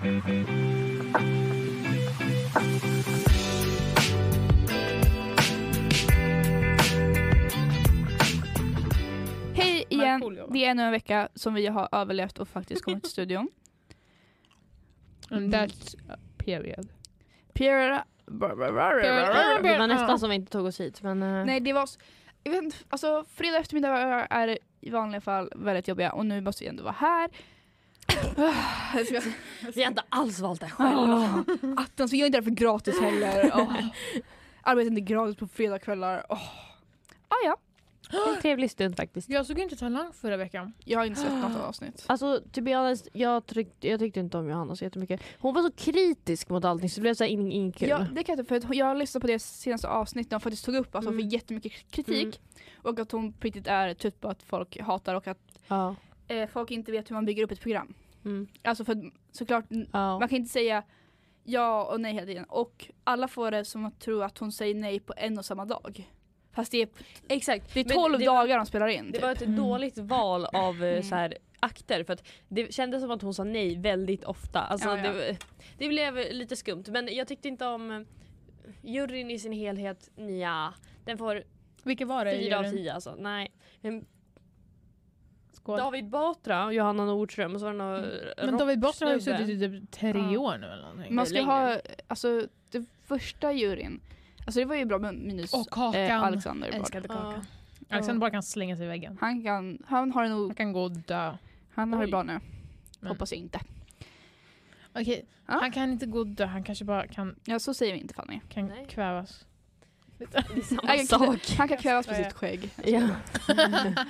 Hej igen, det är ännu en vecka som vi har överlevt och faktiskt kommit till studion. And that's a period. Pierre... Det var nästan som vi inte tog oss hit men eh, Nej det var... Jag vet alltså fredag eftermiddag är i vanliga fall väldigt jobbiga och nu måste vi ändå vara här. Vi har inte alls valt det själva. Åh, Attans, vi gör inte det för gratis heller. Åh. Arbetar inte gratis på fredagskvällar. Oh. Ah, ja, Det är en trevlig stund faktiskt. Jag såg inte Talang förra veckan. jag har inte sett något avsnitt. Alltså to be honest, jag, tryckte, jag tyckte inte om Johanna så jättemycket. Hon var så kritisk mot allting så det blev så här ing- inget kul. Ja, det kan jag inte, för jag lyssnade på det senaste avsnittet hon faktiskt tog upp att hon Mm. fick jättemycket kritik. Mm. Och att hon på riktigt är trött på att folk hatar och att Ja. eh, folk inte vet hur man bygger upp ett program. Mm. Alltså för såklart, Ja. man kan inte säga ja och nej hela tiden. Och alla får det som att tro att hon säger nej på en och samma dag. Fast det är, Exakt. det är Men 12 det var- dagar de spelar in. Det Typ. var ett Mm. dåligt val av eh, Mm. så här, akter för att det kändes som att hon sa nej väldigt ofta. Alltså, Ja, ja. Det, det blev lite skumt men jag tyckte inte om eh, juryn i sin helhet, ja. Den får Vilka var det? fyra av juryn? tio alltså. Nej. Skål. David Batra och Johanna Nordström och så var det någon Men David Batra har ju suttit i typ tre Ja. år nu eller någonting. Man ska ha, alltså det första juryn, alltså det var ju bra med minus Och Kakan. eh, Alexander Bard. Älskade Ja. Kakan. Alexander bara kan slänga sig i väggen. Han, kan, han har det Han nog, kan gå och dö. han har det bra nu. Men- Hoppas jag inte. Okej, Ja. han kan inte gå och dö. Han kanske bara kan, Ja så säger vi inte Fanny. kan Nej. kvävas. Det är samma Han kan, sak. han kan kvävas på sitt skägg. Ja.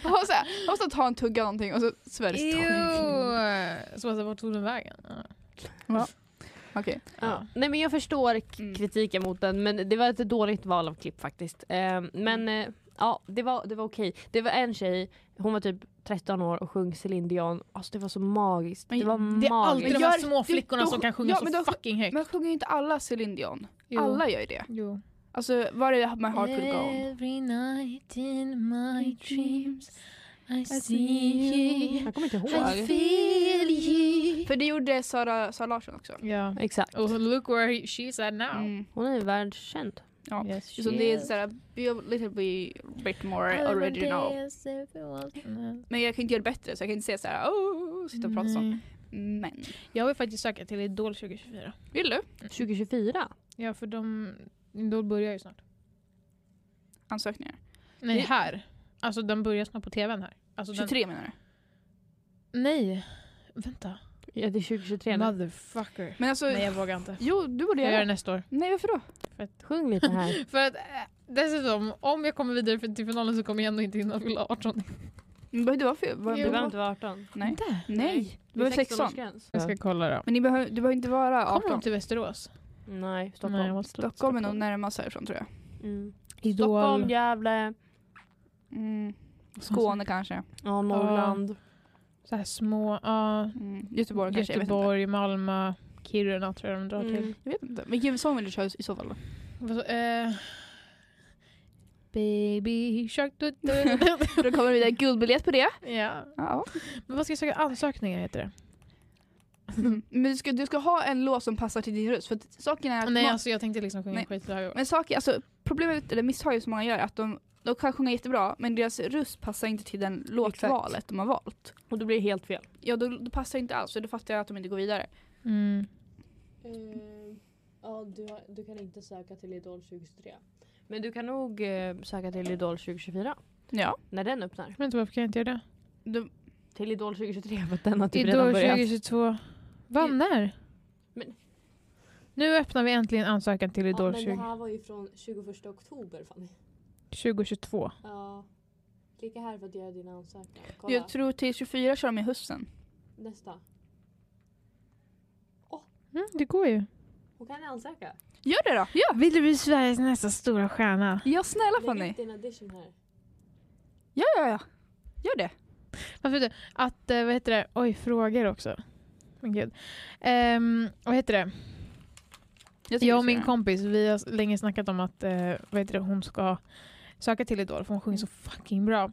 Jag måste, jag måste ta en tugga någonting och så svär det! Så alltså, vart tog den vägen? Ja. Okej. Ja. Nej men jag förstår Mm. kritiken mot den men det var ett dåligt val av klipp faktiskt. Eh, men eh, ja det var, det var okej. Det var en tjej, hon var typ 13 år och sjöng Céline Dion. Alltså det var så magiskt. Men det var Det är alltid magiskt. de här små flickorna som kan sjunga ja, så fucking högt. Men sjunger ju inte alla Céline Dion? Jo. Alla gör ju det. Jo. Alltså var är My Heart Will Go On? Every night in my dreams I see you Jag kommer inte ihåg. I feel you För det gjorde Sara, Sara Larsson också. Ja. Exakt. Och look where he- she's at now. Mm. Hon är världskänd. Ja. Yes, Så det är såhär, be a little bit more original. Nej. Men jag kan inte göra det bättre så jag kan inte säga såhär oh, sitta och prata sånt. Nej. Men, Jag vill faktiskt söka till Idol 2024. vill du? 2024? Ja för de, Idol börjar ju snart. Ansökningar? Nej Det- här. Alltså den börjar snart på tvn här. Alltså, den, 23 menar du? nej. Vänta. Ja det är 2023 nu. Motherfucker. Men alltså, Nej jag vågar inte. jo du borde Jag göra gör det det. nästa år. Nej varför då? Sjung lite här. För att äh, dessutom, om jag kommer vidare för- till finalen så kommer jag ändå inte hinna fylla 18. Men behöver du vara för, var, Jo. Du behöver inte vara 18. Nej. Inte? Nej, du behöver 16. Jag ska kolla då. Men ni behöver, du behöver inte vara Kommer 18. de till Västerås? Nej, Stockholm. Nej, måste- Stockholm är nog närmast härifrån tror jag. Mm. Idol. Stockholm, Gävle, Mm. Skåne kanske. ja, Norrland. Så här små, ja. Mm. Göteborg kanske, Göteborg, Malmö, Kiruna tror jag de drar till. Mm. jag vet inte. Jag vet inte. Vilken sång vill du köra i så fall då? Så, eh, baby shark du, du, du, du. Då kommer det vidare guldbiljett på det. Ja. Ja. Men vad ska jag söka ansökningar heter det? Men du ska, du ska ha en låt som passar till din röst. För att saken är att Nej alltså jag tänkte liksom sjunga skithög. men saker, alltså, problemet, eller misstaget som många gör är att de, de kan sjunga jättebra men deras röst passar inte till den låtvalet de har valt. Och då blir det helt fel. Ja då, då passar det inte alls så då fattar jag att de inte går vidare. Mm. ja, du, du kan inte söka till Idol 2023. Men du kan nog eh, söka till Idol 2024. Ja. När den öppnar. Vänta varför kan jag inte göra det? De, Till Idol 2023 för att den har typ redan Idol börjat. 2022. När? Men- Nu öppnar vi äntligen ansökan till Idol 20, var ju från 21 oktober Fanny. 2022. Ja. Klicka här för att göra din ansökan. jag tror till 24 kör de i hösten. nästa. Mm, det går ju. Hon kan ansöka. Gör det då! Ja! Vill du bli Sveriges nästa stora stjärna? Ja snälla Fanny! din audition här. Ja ja ja! Gör det! Varför du? Att, eh, vad heter det? Oj, frågor också. Men gud. Ehm, vad heter det? Jag, Jag och min det. kompis, vi har länge snackat om att eh, vad heter det, hon ska söka till Idol för hon sjunger så fucking bra.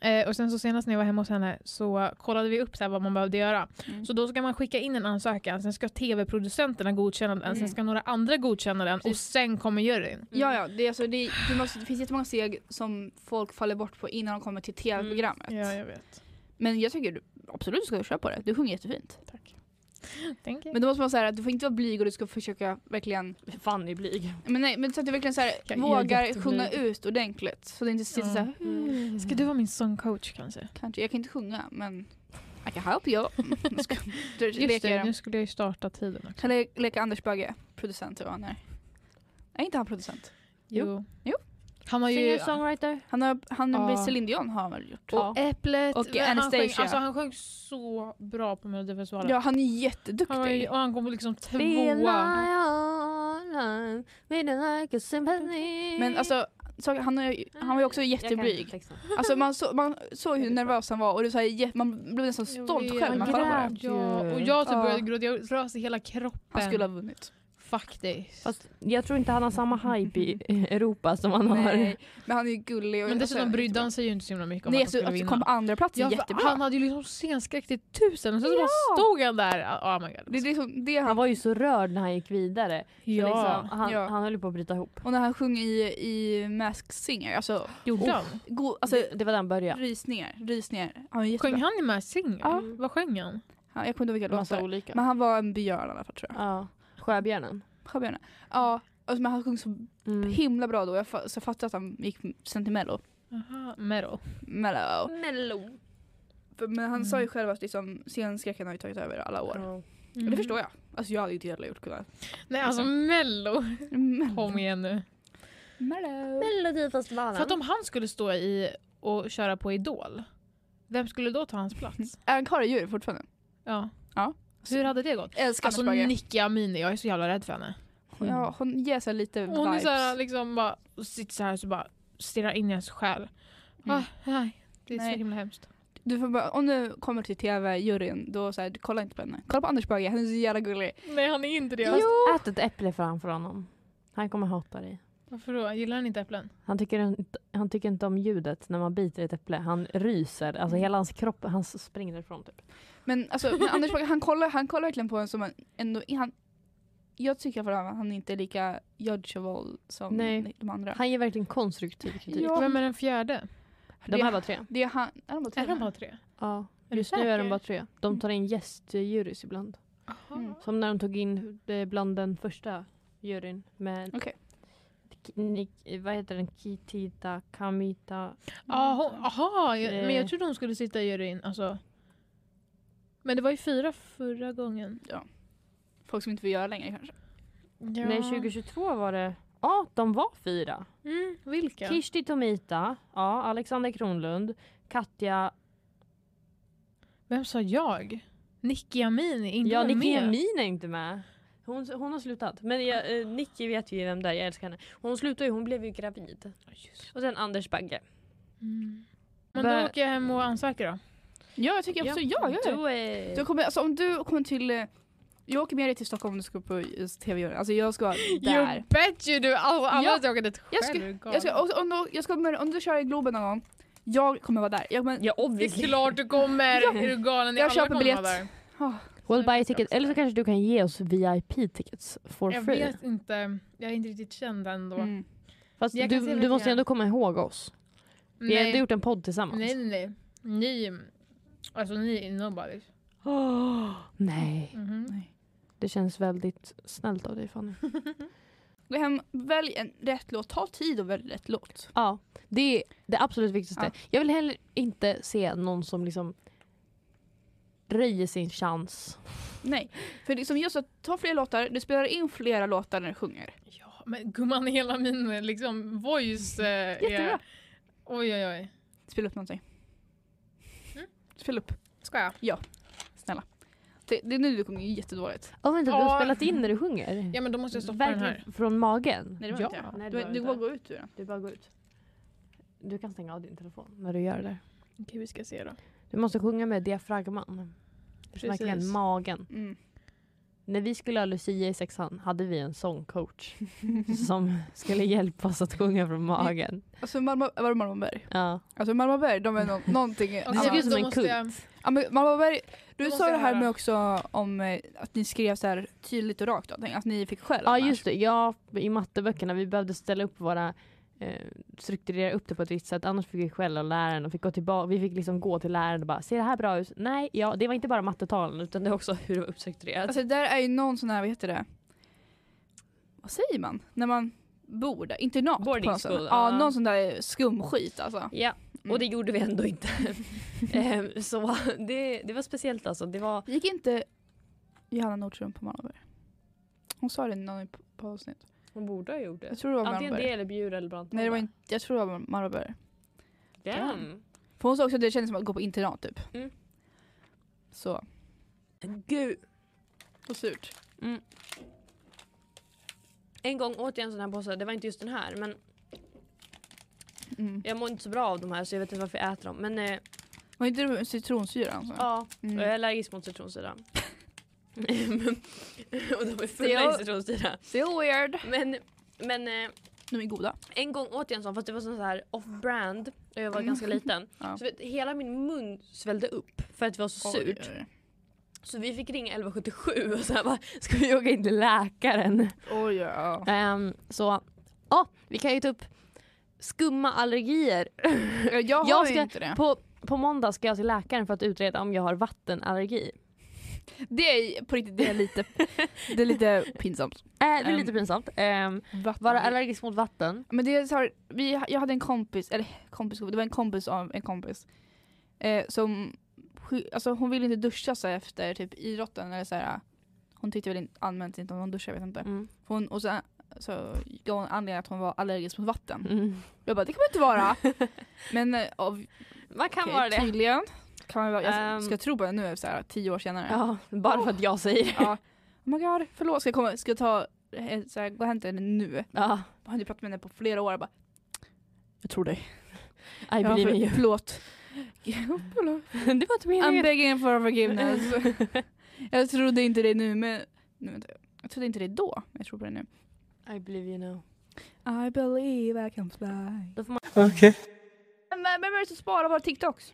Eh, och sen så senast när jag var hemma hos henne så kollade vi upp så här vad man behövde göra. Mm. Så då ska man skicka in en ansökan, sen ska tv-producenterna godkänna den, Mm. sen ska några andra godkänna den och sen kommer juryn. Ja, ja. Det, är alltså, det, du måste, det finns jättemånga steg som folk faller bort på innan de kommer till tv-programmet. Ja, jag vet. Men jag tycker absolut du ska köra på det. Du sjunger jättefint. Tack. Thank you. Men då måste man säga att du får inte vara blyg och du ska försöka verkligen Fanny blyg. Men nej, men så att du verkligen så här, Jag är vågar sjunga ut ordentligt. Så det inte sitter Ja. så här, "Mm, Ska du vara min sångcoach kanske? kanske, jag kan inte sjunga men I can help you. Just det, nu skulle jag ju starta tiden också. Kan le, leka Anders Bagge, producent och han är. Är inte han producent? Jo. Jo. Han har ju... Singer-songwriter. Han har, han Ja. ja. Celine Dion har han väl gjort? Och Äpplet. Och men han sjöng, Anastasia. alltså han sjöng så bra på Melodifestivalen. Ja, han är Han var jätteduktig. och han kom liksom tvåa. Men alltså, så, han, är, han var ju också jätteblyg. Alltså man, så, man såg hur nervös han var och det var så här, man blev nästan stolt själv när man kollade på det. Ja, och jag typ Ja. började gråta. Jag i hela kroppen. Han skulle ha vunnit. Faktiskt. Fast jag tror inte han har samma hype i Europa som han har. Nej, men han är ju gullig. Och Men alltså, dessutom brydde han sig ju inte så himla mycket om Nej, att han så skulle att vinna. kom på andra plats är Ja, för jättebra. Han hade ju liksom scenskräck till tusen och sen så Ja. bara stod han där. Oh my god. Det är liksom det Han han... var ju så rörd när han gick vidare. Så ja. liksom, han, Ja. han höll ju på att bryta ihop. Och när han sjöng i, i Masked Singer, alltså, Gjorde Oh. han? go, alltså det, det var där han började. rysningar, rysningar. Han jättebra. Sjöng han i Masked Singer? Ja. Vad sjöng han? Han, jag kommer inte ihåg vilka Massa låtar. olika. Men han var en björn i alla fall tror jag. Ja. Sjöbjörnen. Sjöbjörnen. Ja, alltså, men han sjöng så Mm. himla bra då. Jag, fa- så fattade att han gick sen till mello. Aha. Mello. Mello. För, men han Mm. sa ju själv att liksom, scenskräcken har ju tagit över alla år. Mm. det förstår jag. Alltså jag hade inte heller gjort kunnat. Nej alltså mello. Mello. Kom igen nu. Mello. Melodifestivalen. För att om han skulle stå i och köra på Idol, vem skulle då ta hans plats? Är han kvar i djur fortfarande? Ja. Ja. Hur hade det gått? Älskar Alltså Anders Bagge. Nicky Amini, jag är så jävla rädd för henne. Ja, hon ger sig lite Hon är vibes. såhär liksom bara, sitter så här så bara stirrar in i ens själ. Mm. Ah, nej, det är Nej. så himla hemskt. Du får bara, om du kommer till tv-juryn, då så här, kolla inte på henne. Kolla på Anders Bagge, han är så jävla gullig. Nej han är inte det. Fast ät ett äpple framför honom. Han kommer hata dig. Varför då? Gillar han inte äpplen? Han tycker, inte, han tycker inte om ljudet när man biter i ett äpple. Han ryser. Alltså hela hans kropp, han springer ifrån typ. Men, alltså, men Anders Bagge, han kollar, han kollar verkligen på en som en, ändå, han, jag tycker för att han inte är lika judgeable som Nej. de andra. Han ger verkligen konstruktiv kritik. Ja. Vem är den fjärde? De här var tre. det är han, är de bara tre? Är de bara tre? Ja. Just nu är de bara tre. De tar in gästjurys ibland. Mm. Som när de tog in eh, bland den första juryn med Nik- vad heter den? Kitita Kamita. Ja, hon- Aha, jag, men Eh. jag trodde hon skulle sitta i juryn. Alltså. Men det var ju fyra förra gången. Folk som inte vill göra längre kanske. Ja. Nej 2022 var det. Ja, de var fyra. Mm, vilka? Kishti Tomita, ja, Alexander Kronlund, Katja, Vem sa jag? Nicky Amini? Inte ja Nicky med? Emin är inte med. Hon, hon har slutat. Men jag, eh, Nicky vet ju vem det är, jag älskar henne. Hon slutade ju, hon blev ju gravid. Och sen Anders Bagge. Mm. Men då åker jag hem och ansöker då. Ja, jag tycker också ja. ja, ja. Du är... Du kommer, alltså, om du kommer till... eh, Jag åker med dig till Stockholm om du ska på just tv-juryn. Alltså jag ska vara där. You bet you do! Alla, Ja. jag åker dit Jag ska- själv. Jag ska, och, om, du, jag ska med, om du kör i Globen någon gång, jag kommer vara där. Jag, men, Ja Det är obviously. klart du kommer! Är du galen? Jag köper kommer biljett. oh, We'll buy a ticket. Eller så kanske du kan ge oss VIP-tickets for Jag free. vet inte. Jag är inte riktigt känd ändå. mm. Fast Jag du, du måste ändå komma ihåg oss. Vi har ändå Nej. gjort en podd tillsammans. nej, nej, nej. Ni, alltså ni är nobodies. Åh, nej. Mhm. Nej. Det känns väldigt snällt av dig Fanny. Gå hem, välj en rätt låt. Ta tid och välj rätt låt. Ja, det är det absolut viktigaste. Ja. Jag vill heller inte se någon som liksom röjer sin chans. Nej, för liksom just att ta fler låtar, du spelar in flera låtar när du sjunger. Ja, men gumman, hela min liksom, voice eh, Jättebra. är... Oj, oj, oj. Spela upp någonting. Spela upp, Ska jag? snälla. Det, det är nu du sjunger jättedåligt. Åh vänta, du Ja. har spelat in när du sjunger? Ja, men då måste jag stoppa den här. Verkligen från magen? Nej det var Ja. inte jag. Nej, det Du, var du inte. går gå ut ur den. Du bara går ut. Du kan stänga av din telefon när du gör det. där. Okej, vi ska se då. Du måste sjunga med diafragman. Precis. Verkligen magen. Mm. När vi skulle ha Lucia i sexan hade vi en sångcoach som skulle hjälpa oss att sjunga från magen. Alltså Malmö, var det Malmöberg? Ja. Alltså Malmöberg, de är nå- någonting... Det såg ut som en kult. jag- Ja, men Malmöberg, du sa det här med också om eh, att ni skrev så här tydligt och rakt att ni fick själv. Ja just det, ja, i matteböckerna vi behövde ställa upp våra eh, strukturera upp det på ett visst sätt annars fick vi skälla läraren och fick gå tillbaka, vi fick liksom gå till läraren och bara ser det här bra ut? Nej, ja det var inte bara mattetalen utan det var också hur det var uppstrukturerat. Alltså det där är ju någon sån här, vad heter det? Vad säger man? När man bor där? Internat? på Boarding något sätt. school, Ja, någon sån där skumskit alltså. ja, Mm. och det gjorde vi ändå inte. eh, så det, det var speciellt alltså. Det var, Gick inte Johanna Nordström på Malmöberg? Hon sa det någon på, på avsnitt. Hon borde ha gjort det. Jag tror det var Antingen det eller Bjur eller Brantholm. Nej det var inte, jag tror det var Malmöberg. Damn. För hon sa också att det kändes som att gå på internat typ. Mm. Så, Gud. så surt. Mm. En gång åt jag en sån här påse, det var inte just den här men Mm. jag mår inte så bra av de här så jag vet inte varför jag äter dem. Men eh, Var inte det citronsyra? Alltså? ja, Mm. jag är allergisk mot citronsyra. och de är fulla i citronsyra. Still weird. Men, men eh, De är goda. en gång åt jag en sån fast det var sån här off-brand och jag var Mm. ganska liten. Ja. Så hela min mun svällde upp för att det var så Oj, surt. Så vi fick ringa 1177 och så här bara, ska vi åka in till läkaren? Oj, ja. Ehm, så ja, vi kan ju ta upp skumma allergier. Jag har Jag ska- inte det. På, på måndag ska jag till läkaren för att utreda om jag har vattenallergi. Det är på riktigt det är lite, det är lite pinsamt. Äh, det är Ehm, lite pinsamt. Um, vara allergisk mot vatten. Men det är så här, vi, jag hade en kompis, eller kompis, det var en kompis av en kompis. Eh, som, alltså hon ville inte duscha sig efter typ idrotten eller så här. Hon tyckte väl inte, allmänt inte om hon duschade, jag vet inte. Mm. Hon, och sen så gav hon anledningen att hon var allergisk mot vatten. Mm. Jag bara, det kan man inte vara. Men eh, av, Man kan okej, vara det. tydligen. Kan man vara, jag Ehm. ska tro på det nu så här, tio år senare. Ja, bara för att jag säger det. Ja. Oh my god, förlåt, ska jag, komma, ska jag ta, eh, så här, gå och hämta henne nu? Ja, Jag hade pratat med henne på flera år. Jag bara, jag tror dig. I Ja, believe in you. förlåt. det var inte I'm meningen. begging for forgiveness. jag trodde inte det nu men, nu, vänta, jag trodde inte det då. men Jag tror på det nu. I believe you now. I believe I can fly. Får man Men vem är det som sparar våra TikToks?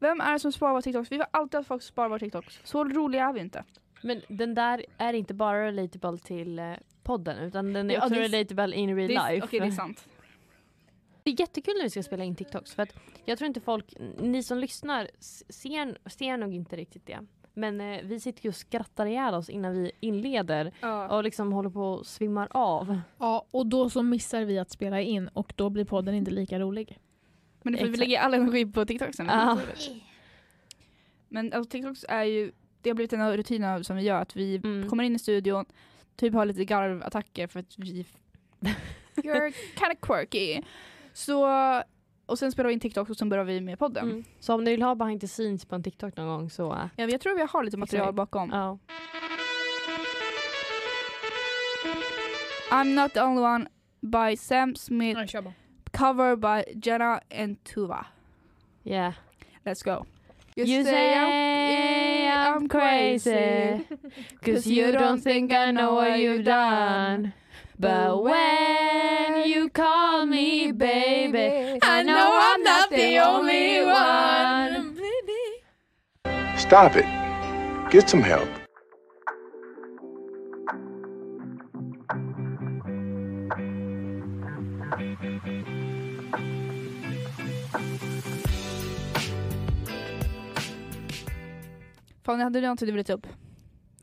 Vem är det som sparar våra TikToks? Vi vill alltid att folk sparar våra TikToks. Så roliga är vi inte. Men den där är inte bara relatable till eh, podden utan den är Ja, också det relatable in real Det är, life. Okej, det är sant. Det är jättekul när vi ska spela in TikToks för att jag tror inte folk, ni som lyssnar ser, ser nog inte riktigt det. Men eh, vi sitter ju och skrattar ihjäl oss innan vi inleder Ja. och liksom håller på och svimmar av. Ja, och då så missar vi att spela in och då blir podden inte lika rolig. Men det får vi lägga all energi på TikToks sen. Ja. Men alltså, TikToks är ju, det har blivit en av rutinerna som vi gör. Att vi Mm. kommer in i studion, typ har lite garvattacker för att vi You're kind of quirky. Så, och sen spelar vi in TikTok och sen börjar vi med podden. Mm. Så om ni vill ha behind the scenes på en TikTok någon gång så Ja, jag tror vi har lite material bakom. ja. I'm not the only one by Sam Smith, bara. Cover by Jenna and Tuva. Yeah. Let's go. You say I'm crazy Cause you don't think I know what you've done But when you call me baby I know I'm not the only one Stop it. Get some help. Fanny, hade du någonting du ville ta upp?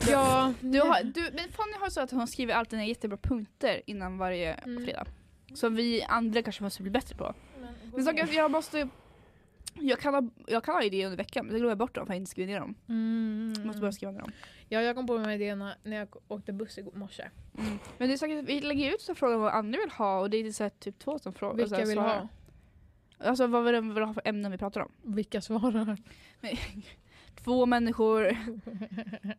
Ja, Du har, du, men Fanny har så att hon skriver alltid ner jättebra punkter innan varje Mm. fredag. Som vi andra kanske måste bli bättre på. Men så att jag måste... Jag kan, ha, jag kan ha idéer under veckan men så glömmer jag bort dem för jag inte skriver ner dem. Mm. Jag måste börja skriva ner dem. Ja, jag kom på med idéerna när jag åkte buss i morse. Men det är säkert, vi lägger ut så frågan vad andra vill ha och det är så här, typ två som frågar. Vilka så här, vill svarar. ha? Alltså vad vill de vill ha för ämnen vi pratar om? Vilka svarar? Två människor.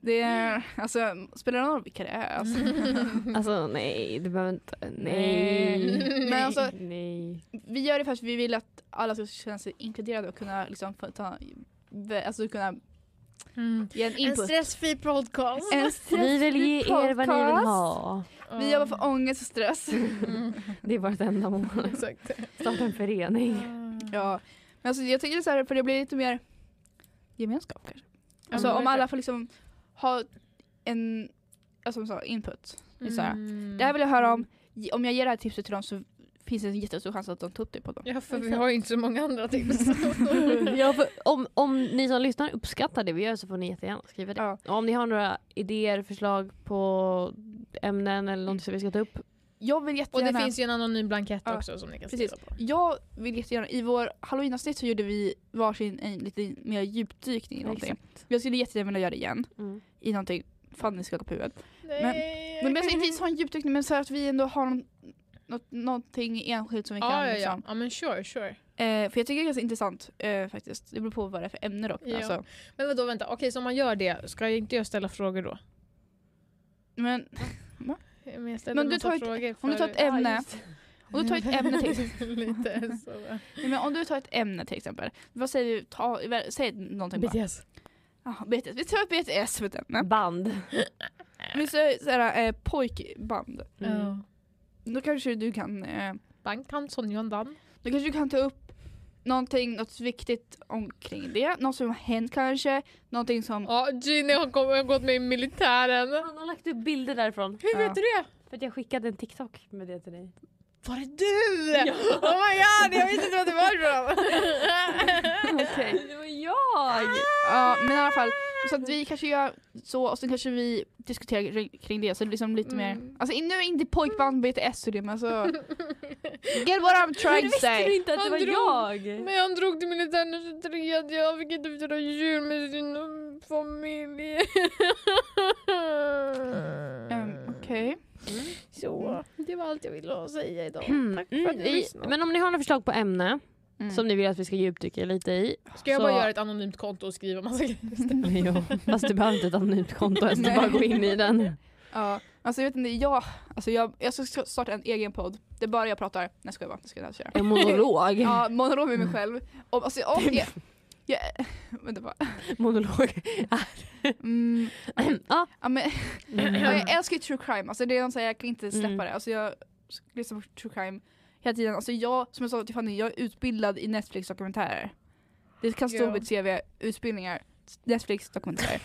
Det är, alltså spelar det någon roll vilka det är? Alltså, Alltså nej, du behöver inte, nej. Men alltså, Nej. vi gör det för att vi vill att alla ska känna sig inkluderade och kunna liksom ta, alltså kunna Mm. en En stressfri podcast. En Vi stressfri vill ge er vad ni vill podcast. ha. Vi jobbar för ångest och stress. Mm. Det är vårt enda mål. Exakt. Starta en förening. ja. Men alltså, jag tycker så här, för det blir lite mer gemenskap kanske. Alltså om alla får liksom ha en alltså, så, input. Så här, Mm. Det här vill jag höra om. Om jag ger det här tipset till dem så finns det en jättestor chans att de tar upp det på dem. Ja, för vi har ju inte så många andra tips. Ja, om, om ni som lyssnar uppskattar det vi gör så får ni jättegärna skriva det. Ja. Och om ni har några idéer, förslag på ämnen eller något som vi ska ta upp. Jag vill Och jättegärna... det finns ju en anonym blankett Ja, också som ni kan skriva på. Jag vill jättegärna, i vår halloweenavsnitt så gjorde vi varsin en lite mer djupdykning i någonting. Jag skulle jättegärna vilja göra det igen Mm. i någonting, Fanny skakar på huvudet. Nej. Men, men alltså, inte ha en djupdykning men så att vi ändå har någon, något, någonting enskilt som vi kan ja, ja, ja. liksom. ja, men sure, sure. Eh, för jag tycker det är ganska intressant eh, faktiskt. Det beror på vad det är för ämne dock. Ja. Alltså. Men vadå, vänta. Okej, så om man gör det, ska jag inte jag ställa frågor då? Men Men, jag ställer Men du tar ett- frågor om du tar för- ett ämne, om du tar ett ämne till Lite så. Nej, men om du tar ett ämne till exempel. Vad säger du? Ta, säg någonting bara. BTS. Ah, BTS. Vi tar BTS som ett ämne. Band. Vi säger såhär eh, pojkband. Mm. Ja. Då kanske du kan eh, Bangtan, Sonjan Dan. Då kanske du kan ta upp någonting, något viktigt omkring det. Något som har hänt kanske. Någonting som... Ja, Gini har, kom, har gått med i militären. Han har lagt upp bilder därifrån. Hur Ja. vet du det? För att jag skickade en TikTok med det till dig. Var det du? Oh my god, jag visste inte vad det var ifrån. Okej. Det var jag! Ja, men i alla fall. Så att vi kanske gör så och sen kanske vi diskuterar kring- det. Så det är liksom lite Mm. mer... Alltså nu är inte pojkband BTS och det men så... Get what I'm trying to visste say. du inte att det var drog- jag? Men han drog till militären den 23 jag fick inte fira jul med sin familj. Um, Okej. Så, det var allt jag ville säga idag. Mm, Tack för mm, att ni vi, lyssnade. men om ni har några förslag på ämne Mm. som ni vill att vi ska djupdyka lite i. Ska jag så- bara göra ett anonymt konto och skriva massa grejer? jo, fast du behöver inte ett anonymt konto, jag ska Nej. bara gå in i den. Ja, alltså jag vet inte, jag, alltså jag, jag ska starta en egen podd. Det är bara jag pratar. Nej ska jag bara, det ska jag inte köra. En monolog. Ja, monolog med mig själv. Och, alltså, och, jag, jag, vänta bara. monolog. Mm, ja. ja, men, Mm. ja, jag älskar ju true crime, alltså det är något så här, jag kan inte släppa Mm. det. Alltså jag lyssnar på true crime hela tiden. Alltså jag, som jag sa till Fanny, jag är utbildad i Netflix dokumentärer. Det kan stå Ja. på mitt CV, utbildningar, Netflix dokumentärer.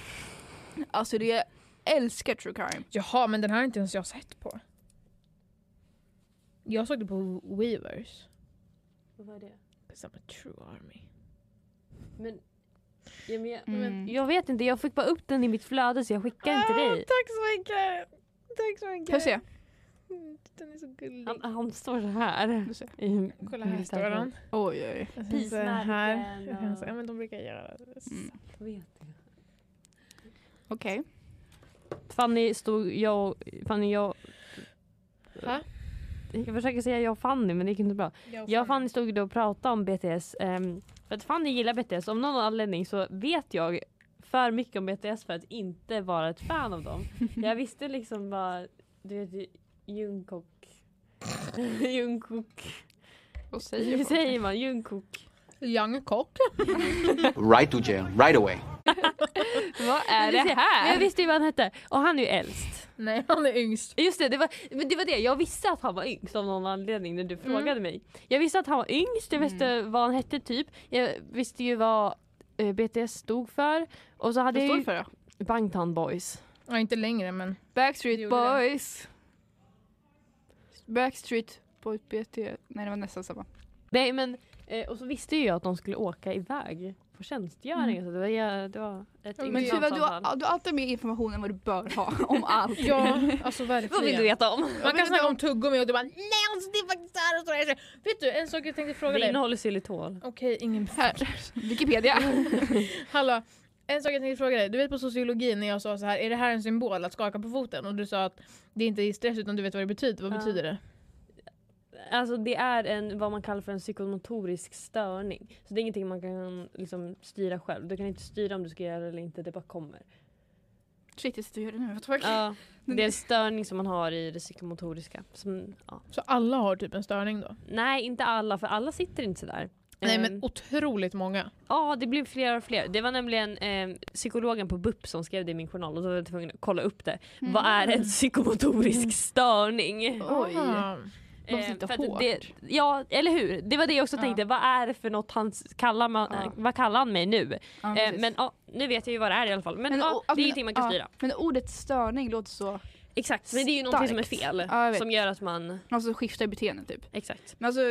Alltså det, jag älskar true crime. Jaha, men den här har inte ens jag sett på. Jag såg det på Weavers. Vad var det? 'Cause I'm a true army. Men, ja, men jag, Mm. jag vet inte, jag fick bara upp den i mitt flöde så jag skickade den till Ah, dig. tack så mycket! Tack så mycket! Får jag se? Mm, Den är så gullig. Han, han står så här. I, Kolla här står den. Oj oj. Och Jag säga, och- men de brukar göra det. Mm. Jag. Okej. Fanny stod, jag, Fanny jag... Ha? Jag försöker säga jag och Fanny men det gick inte bra. Jag och Fanny stod då och pratade om BTS. ehm, för att Fanny gillar BTS. Om någon anledning så vet jag för mycket om BTS för att inte vara ett fan av dem. Jag visste liksom bara, du vet Jungkook. Jungkook. Vad säger Hur säger man? Jungkook. Young cock. Right to jail, right away. Vad är det jag här? visste ju vad han hette. Och han är ju äldst. Nej, han är yngst. Just det, det var, men det var det. Jag visste att han var yngst av någon anledning när du frågade mig. Jag visste att han var yngst, jag visste vad han hette typ. Jag visste ju vad eh, BTS stod för. Och så hade Vad jag står det för då? Bangtan Boys. Ja, inte längre men. Backstreet. Boys. Backstreet Boys BT. Nej det var nästan samma. Nej men, eh, och så visste ju jag att de skulle åka iväg på tjänstgöring. Så det var, det var ett Ja, men Tuva, du, har, du har alltid mer information än vad du bör ha om allt. Ja, alltså Vad vill du verkligen. veta om? Man kan snacka om tuggummi och du bara nej alltså det är faktiskt det här och så här. Vet du en sak jag tänkte fråga Det dig. innehåller xylitol. Okej, ingen Här, Wikipedia. Hallå, en sak jag tänkte fråga dig. Du vet på sociologi när jag sa så här, är det här en symbol att skaka på foten? Och du sa att det inte är stress utan du vet vad det betyder. Vad Ja. betyder det? Alltså det är en, vad man kallar för en psykomotorisk störning. Så det är ingenting man kan liksom, styra själv. Du kan inte styra om du ska göra det eller inte, det bara kommer. Shit jag sitter och gör det nu. Fuck? Ja, det är en störning som man har i det psykomotoriska. Som, ja. Så alla har typ en störning då? Nej, inte alla, för alla sitter inte sådär. Nej Ehm, men otroligt många. Ja, det blev fler och fler. Det var nämligen eh, psykologen på BUP som skrev det i min journal och då var jag tvungen att kolla upp det. Mm. Vad är en psykomotorisk störning? Oj. Ah. Låter Eh, hårt. det, ja, eller hur? Det var det jag också Ja. tänkte. Vad är det för något han kallar, man, Ja. vad kallar han mig nu? Ja, Eh, men ja, nu vet jag ju vad det är i alla fall. Men, Men, o- det är ingenting man kan styra. Men ordet störning låter så, Exakt, men det är ju någonting som är fel. Som gör att man... alltså skiftar beteende typ. Exakt. Men alltså,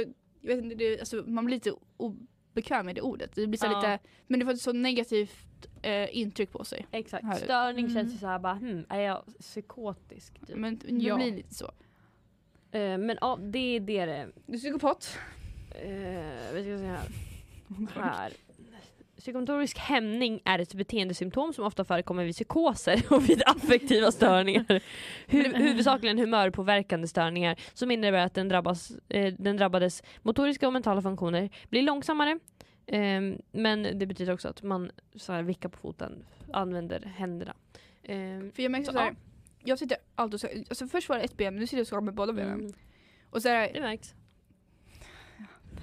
jag vet inte, det, alltså, man blir lite obekväm med det ordet. Det blir så här lite, men det får ett så negativt eh, intryck på sig. Exakt. Här. Störning Mm. känns ju såhär bara, hmm, är jag psykotisk? Typ. Men det Ja. blir lite så. Eh, men ja, det är det det Du är psykopat. Eh, vi ska se här. här. Psykomotorisk hämning är ett beteendesymptom som ofta förekommer vid psykoser och vid affektiva störningar. Hu- huvudsakligen humörpåverkande störningar som innebär att den, drabbas, eh, den drabbades motoriska och mentala funktioner blir långsammare. Ehm, men det betyder också att man så här, vickar på foten, använder händerna. Ehm, För jag märker Så, så här, jag sitter alltid och ska, alltså först var det ett ben men nu sitter jag och skakar med båda benen. mm, Och så är det märks.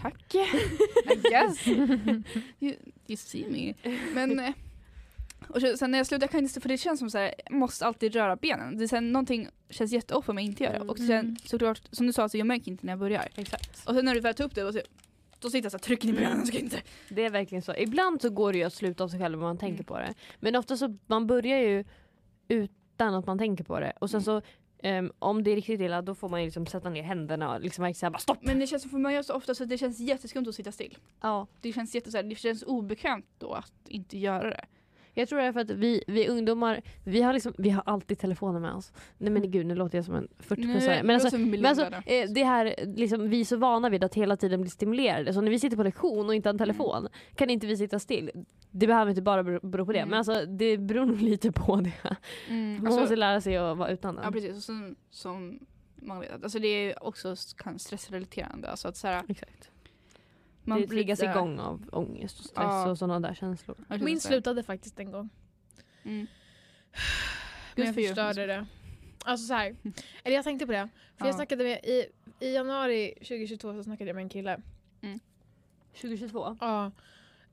tack. I guess. you, you see me. Men eh, och så, sen när jag slutar kan jag inte, för det känns som så här, jag måste alltid röra benen. Det är sen någonting känns jätteoff om jag inte gör det. Och sen Mm. såklart, som du sa, alltså, jag märker inte när jag börjar. Exakt. Och sen när du väl tar upp det, då, så, då sitter jag så här, trycker i benen. Jag ska inte. Det är verkligen så. Ibland så går det ju att sluta av sig själv om man tänker Mm. på det. Men ofta så man börjar ju utan att man tänker på det. Och sen Mm. så ehm, om det är riktigt illa då får man ju liksom sätta ner händerna och liksom verkligen säga bara stopp. Men det känns som för man gör så ofta så det känns jätteskumt att sitta still. Ja. Det känns, jätte, så här, det känns obekvämt då att inte göra det. Jag tror det är för att vi, vi ungdomar, vi har, liksom, vi har alltid telefonen med oss. Nej men gud nu låter jag som en 40 Nej, Men det alltså, låter som men alltså miljonärer. eh, det här, liksom, vi är så vana vid att hela tiden bli stimulerade. Så när vi sitter på lektion och inte har en telefon kan inte vi sitta still. Det behöver inte bara bero, på det. Mm. Men alltså, det beror nog lite på det. Mm, Man alltså- måste lära sig att vara utan den. Ja precis, och sen, som man vet, alltså det är också kan stressrelaterande. Alltså att så här, Exakt. Man det blir triggas lite- igång av ångest och stress Ja. och sådana där känslor. Min slutade faktiskt en gång. Mm. Men jag förstörde det. Alltså så här. Eller jag tänkte på det. För jag Ja. snackade med, i, i januari 2022 så snackade jag med en kille. 2022? Ja.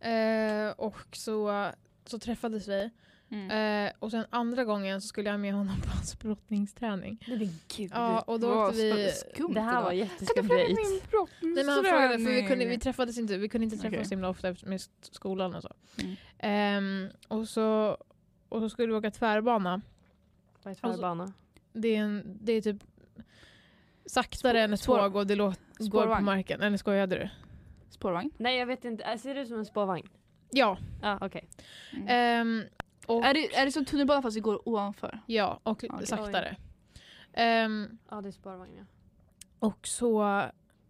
Eh, och så, så träffades vi. Mm. Eh, och sen andra gången så skulle jag med honom på hans brottningsträning. Nej men gud. Ja, och då åkte vi... skumt det här var jätteskumt Kan du dejt. min brottningsträning? Nej men han frågade, för vi, kunde, vi träffades inte, vi kunde inte träffas Okej. så himla ofta efter- med sk- skolan och så. Mm. Ehm, och så. Och så skulle vi åka tvärbana. Vad är tvärbana? Det är, en, det är typ saktare Spår- än ett spår- tåg och det låter, går på marken. Eller skojade du? Spårvagn? Nej jag vet inte, ser det ut som en spårvagn? Ja. Ja okej. Mm. ehm, och, är, det, är det som tunnelbana fast det går ovanför? ja, och Okej. saktare. Ehm, Ja det är spårvagn ja. och så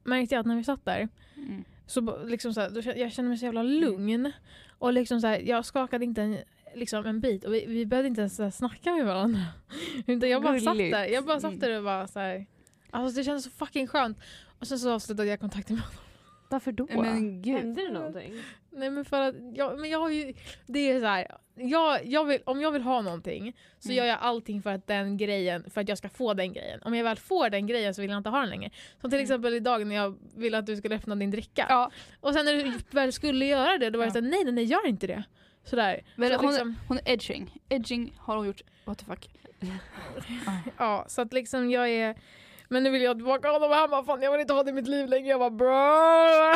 märkte jag att när vi satt där Mm. så liksom så här, då, jag kände mig så jävla lugn. Och liksom så här, jag skakade inte en, liksom en bit och vi, vi behövde inte ens snacka med varandra. Utan jag bara satt där. Jag bara satt Mm. där och bara så här, alltså det kändes så fucking skönt. Och sen så avslutade jag kontakten med honom. Varför då? Men gud. Hände det någonting? Nej men för att jag, men jag har ju, det är så här, jag, jag vill, om jag vill ha någonting så Mm. gör jag allting för att den grejen, för att jag ska få den grejen. Om jag väl får den grejen så vill jag inte ha den längre. Som till Mm. exempel idag när jag ville att du skulle öppna din dricka. Ja, Och sen när du väl skulle göra det, då var jag Ja. såhär, nej nej nej gör inte det. Sådär. men så hon, liksom, hon är edging. Edging har hon gjort, what the fuck. ja, så att liksom jag är, men nu vill jag tillbaka honom och han bara, fan jag vill inte ha det i mitt liv längre. Jag bara bra.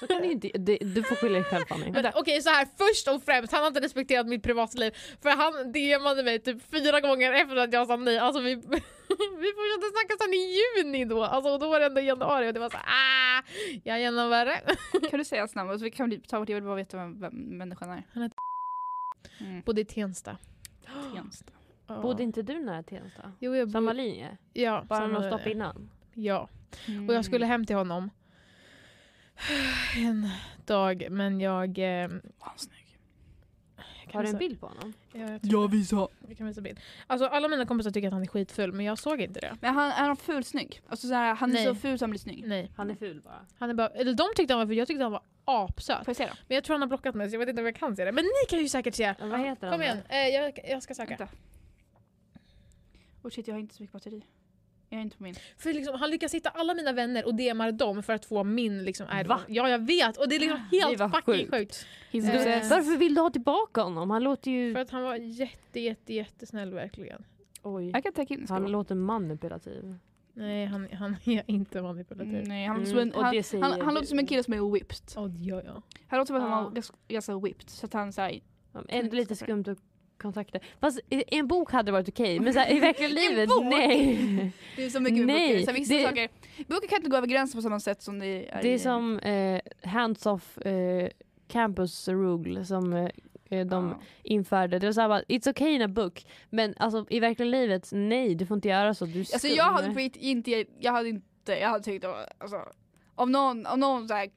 Så kan du inte, det, du får skylla dig själv Fanny. Okej så här först och främst, han har inte respekterat mitt privatliv. För han DMade mig typ fyra gånger efter att jag sa nej. Alltså vi, vi fortsatte snacka sen i juni då. Alltså och då var det ändå januari och det var så ah, jag är ännu värre. Kan du säga namn? Så vi kan ta bort, jag vill bara veta vem, vem människan är. Han heter- Mm. Bodde i Tensta. Tensta. Ja. Bodde inte du nära Tensta? Jo, jag Samma linje? ja, Bara samma linje. stopp innan? Ja. Mm. Och jag skulle hem till honom en dag men jag... Eh, Han snygg. Har du en bild på honom? Ja, jag visar. Vi kan visa bild. Alltså alla mina kompisar tycker att han är skitfull men jag såg inte det. Men han, är han ful snygg? Alltså såhär, han är Nej. så ful så han blir snygg. Nej. Han är ful bara. Han är bara, eller de tyckte han var ful, jag tyckte han var apsöt. Får jag se då? Men jag tror han har blockat mig så jag vet inte om jag kan se det. Men ni kan ju säkert se. Ja, vad heter han Kom igen, eh, jag, jag ska söka. Vänta. Oh shit, jag har inte så mycket batteri. Jag är inte på min. För liksom, han lyckas hitta alla mina vänner och DMar dem för att få min liksom. Va? Ja jag vet och det är liksom helt var fucking sjukt. sjukt. Eh. Varför vill du ha tillbaka honom? Han låter ju... För att han var jätte jätte jättesnäll verkligen. Oj. In. Han låter manipulativ. Nej han, han är inte manipulativ. Nej, han, låter Mm, som och en, det han, han, han du. låter som en kille som är whipped. Oh, ja, ja. Han låter som att han var ganska, ganska whipped. Så att han såhär, Ändå lite skumt att kontakta. Fast i i en bok hade det varit okej, men så här, i verkliga livet, nej. det är så mycket med Nej, böcker. Så här, vissa det- saker, böcker kan inte gå över gränsen på samma sätt som det är Det i- är som eh, Hands off eh, Campus Rule som eh, eh, de Ja. införde. Det var såhär bara, it's okay in a book. Men alltså i verkliga livet, nej du får inte göra så. Du Alltså jag hade inte, jag hade inte, jag hade tyckt att, alltså, om någon, om någon såhär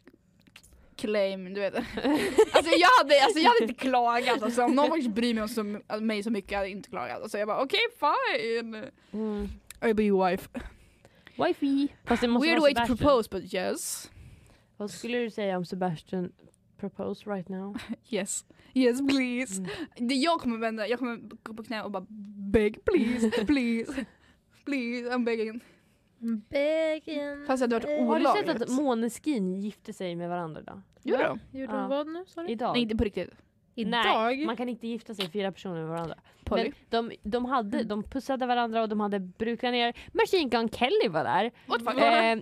claim, du vet. alltså jag hade, alltså jag hade inte klagat, alltså, om någon faktiskt bryr mig om så, mig så mycket hade jag inte klagat. Alltså jag bara okej fine, Mm. I'll be your wife. Wifey. Fast det måste Weird way to propose but yes. Vad skulle du säga om Sebastian propose right now? Yes, yes please. Mm. Det jag kommer vända, jag kommer gå på knä och bara beg please, please. Please, I'm begging. Begging. Fast det hade varit Har du sett olagligt. att Måneskin gifte sig med varandra idag? Gjorde de? Gjorde Ja. de vad nu sa du? Idag? Nej inte på riktigt. Idag? Nej, man kan inte gifta sig fyra personer med varandra. Polly. Men de, de, hade, de pussade varandra och de hade brudklänningar. Machine Gun Kelly var där. What the fuck? Eh,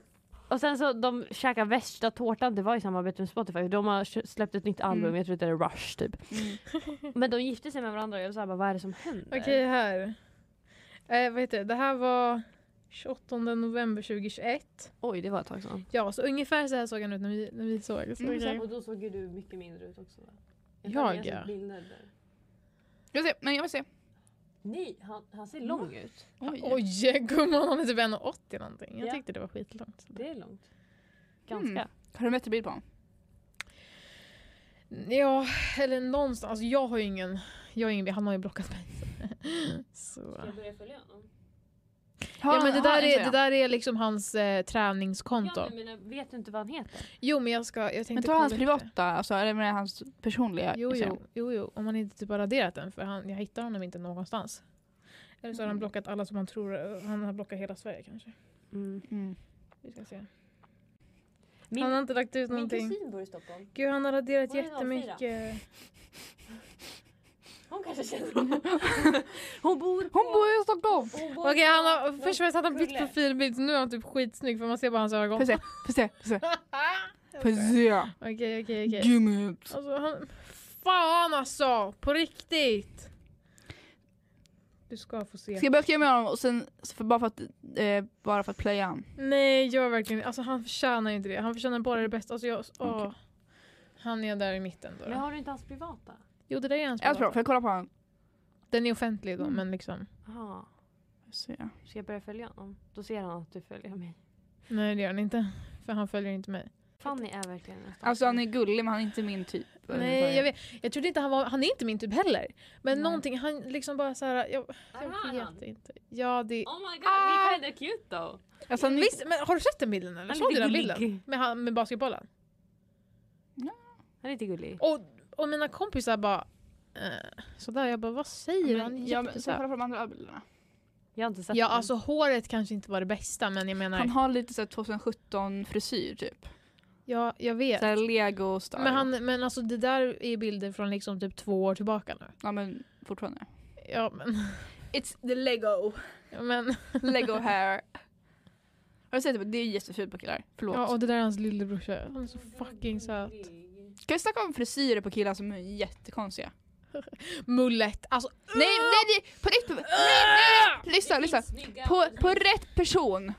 och sen så de käkade värsta tårtan, det var i samarbete med Spotify. De har släppt ett nytt album, Mm. jag tror att det är Rush typ. Mm. Men de gifte sig med varandra och jag sa bara vad är det som händer? Okej här. Eh, vad heter det? det här var 28 november 2021. Oj det var ett tag sedan. Ja så ungefär så här såg han ut när vi, när vi såg. Så Mm. Och då såg ju du mycket mindre ut också va? Jag, ja. Jag vill se, men jag vill se. Nej, han, han ser lång ut. Oj. Oj gumman han är typ 1,80 någonting. Jag Ja. tyckte det var skitlångt. Det är långt. Ganska. Mm. Har du en bättre bild på honom? Ja, eller någonstans. Alltså, jag har ju ingen, jag har ingen han har ju blockat mig. Så. jag börja följa honom? Ja men det där, är, det där... är liksom hans eh, träningskonto. Ja, men vet du inte vad han heter? Jo men jag ska, jag tänkte Men ta hans privata, alltså, eller med hans personliga Jo, jo, jo, jo, om han inte typ har raderat den för han, jag hittar honom inte någonstans. Eller så har han Mm. blockat alla som han tror, han har blockat hela Sverige kanske. Mm. Mm. Vi ska se. Min, han har inte lagt ut min någonting. kusin bor i Stockholm. Gud han har raderat jättemycket. Hon kanske känner honom. Hon bor på... Hon bor i Stockholm! Okej han har, på- först och främst hade han bytt profilbild så nu är han typ skitsnygg för man ser bara hans ögon. Får se, får se, får se. Får se. Okej okej okej. Give me it. Alltså han, fan alltså! På riktigt! Du ska få se. Ska jag börja skriva med honom och sen, för, bara, för att, eh, bara för att playa han? Nej, gör verkligen Alltså han förtjänar inte det. Han förtjänar bara det bästa. Alltså, jag, åh. Okej. Han är där i mitten då. Men har du inte hans privata? Jo, det där är hans Jag tror, privata. får jag kolla på honom? Den är offentlig då, Mm. men liksom. Jaha. Se. Ska jag börja följa honom? Då ser han att du följer mig. Nej, det gör han inte. För han följer inte mig. Fanny är verkligen nästan. Alltså han är gullig men han är inte min typ. Nej, jag vet. Jag trodde inte han var... Han är inte min typ heller. Men Nej. någonting, han liksom bara så här. Jag, jag vet han? inte. Ja, det... Oh my god, Ah! he kinda cute though. Alltså, han, Visst, men har du sett den bilden eller? Han är Såg du lite den gullig. bilden? Med, han, med basketbollen? Han är lite gullig. Och, och mina kompisar bara... Eh, sådär, jag bara vad säger han? men, ja, men, så kolla på de andra bilderna. Jag har inte sett Ja den. alltså håret kanske inte var det bästa men jag menar, Han har lite så här 2017 frisyr typ. ja jag vet. Såhär lego style. Men, han, men alltså det där är bilder från liksom typ två år tillbaka nu. Ja men fortfarande. Ja men, It's the lego. ja, men Lego hair. Har du sett det? Det är jättefult på killar. Förlåt. ja, och det där är hans lillebrorsa. Han är så fucking söt. Kan vi snacka om frisyrer på killar som är jättekonstiga? Mullet, alltså Nej, nej, nej! På rätt... Nej, nej! Lyssna, lyssna. På, på rätt person,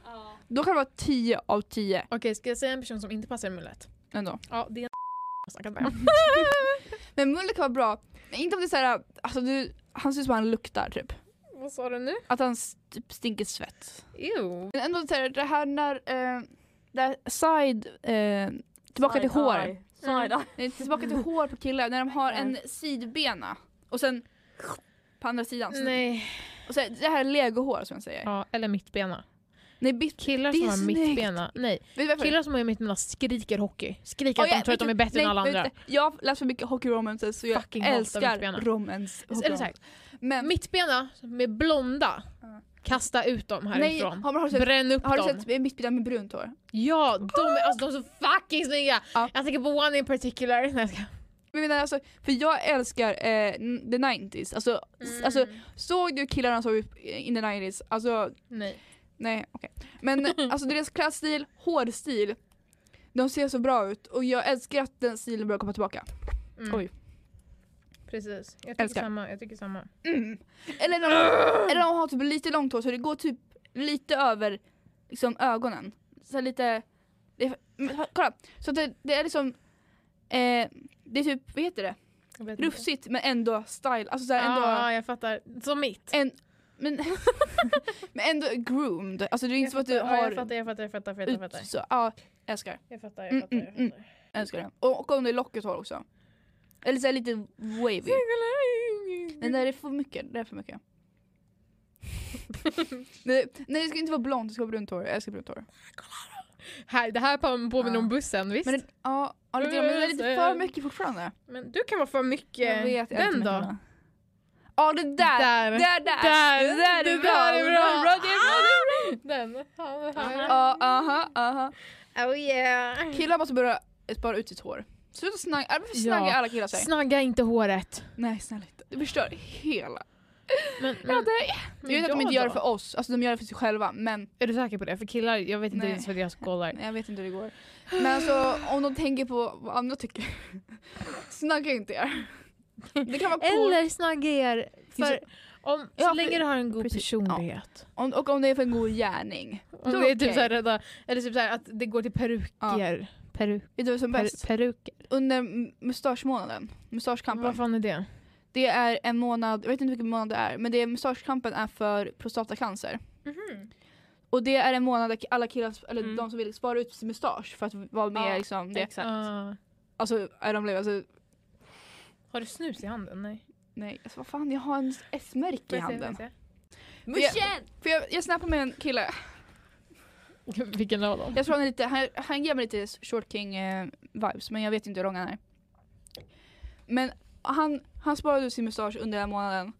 då kan det vara 10 av 10 okej ska jag säga en person som inte passar i mullet? ändå. Ja det är en jag snackat med. Men mullet kan vara bra, men inte om det är såhär, alltså du, han ser ut som han luktar typ. Vad sa du nu? Att han s- typ stinker svett. Ew. Men ändå såhär, det här när, eh, där side, eh, tillbaka till hår. Side eye. Nej, tillbaka till hår på killar, när de har en sidbena och sen på andra sidan. Så- Nej. Och så, det här är legohår som jag säger. Ja, eller mittbena. Nej, bit, Killar som har snyggt. mittbena. Nej, killar som har mittbena skriker hockey. Skriker att Ja, de tror att de är bättre nej, än alla andra. Jag har läst för mycket hockey romances så jag Fucking älskar romance. Eller så här, romance. Men mittbena med blonda. Kasta ut dem Nej, härifrån. har, man- har du sett, Bränn upp har du dem. sett mittbildad med brunt hår? Ja, de är, alltså, de är så fucking snygga! Ja. Jag tänker på one in particular. Nej, jag ska. Men jag menar, alltså, för jag älskar eh, the 90s, alltså, s- alltså såg du killarna såg ut in the 90s? Alltså Nej. nej okej. Men alltså deras klädstil, hårstil, de ser så bra ut och jag älskar att den stilen börjar komma tillbaka. Mm. Oj. Precis, jag tycker Älskar. samma. Jag tycker samma. Mm. Eller när de, eller de har typ lite långt hår så det går typ lite över liksom ögonen. Så lite, det kolla, så det, det är liksom eh, det är typ, vad heter det? Jag. Rufsigt men ändå style, alltså så här, ändå Ja, jag fattar. Som mitt. en, men, men ändå groomed, alltså det är inte så att du Ja, jag har fattar, jag fattar, jag fattar. Jag ut fattar. så, ja, älskar, Jag fattar, Mm, jag fattar. mm, Jag mm. fattar. älskar det. Och, och om det är lockigt hår också. Eller så här lite wavy. Nej det är för mycket, det är för mycket. nej, nej det ska inte vara blont, det ska vara brunt hår, jag älskar brunt hår. Här, det här på- påminner Ja. om bussen, visst? Men Men, det, ja, ja lite grann, men det är lite för mycket fortfarande. du kan vara för mycket. Jag vet, jag Den då? Ja det där, Där. där, där, Där. det där Det är där bra, det bra. är bra, det är bra. Den. Det här. Ja, aha, aha. Oh yeah. Killar måste börja spara ut sitt hår. Sluta snagga, varför snaggar Ja. alla killar sig? Snagga inte håret. Nej snälla inte, du förstör hela. Men, Ja, men, det, jag vet att de inte gör det för oss, alltså de gör det för sig själva men Är du säker på det? För killar, jag vet inte Nej. ens vad deras kollar. jag vet inte hur det går. Men alltså om de tänker på vad andra tycker, snagga inte er. Det kan vara coolt. Eller snagga er. För om, så Ja, länge du har en god precis. personlighet. Om, och om det är för en god gärning. Om det är typ okej. såhär rädda, eller typ såhär att det går till peruker. Peru, Vet du vad som är per, bäst? peruker. Under mustaschmånaden, mustaschkampen. Vad fan är det? Det är en månad, jag vet inte vilken månad det är, men det är mustaschkampen är för prostatacancer. Och det är en månad där alla killar, eller Mm. de som vill spara ut sin mustasch för att vara med Ja, liksom det. Exakt. Ah. Alltså är de alltså, har du snus i handen? Nej. nej alltså vad fan jag har en S-märke i handen. Muschen! För jag, jag snappade med en kille? Vilken av dem? jag tror han är lite, han, han ger mig lite short king eh, vibes men jag vet inte hur lång han är. Men han, han sparade ut sin mustasch under den månaden.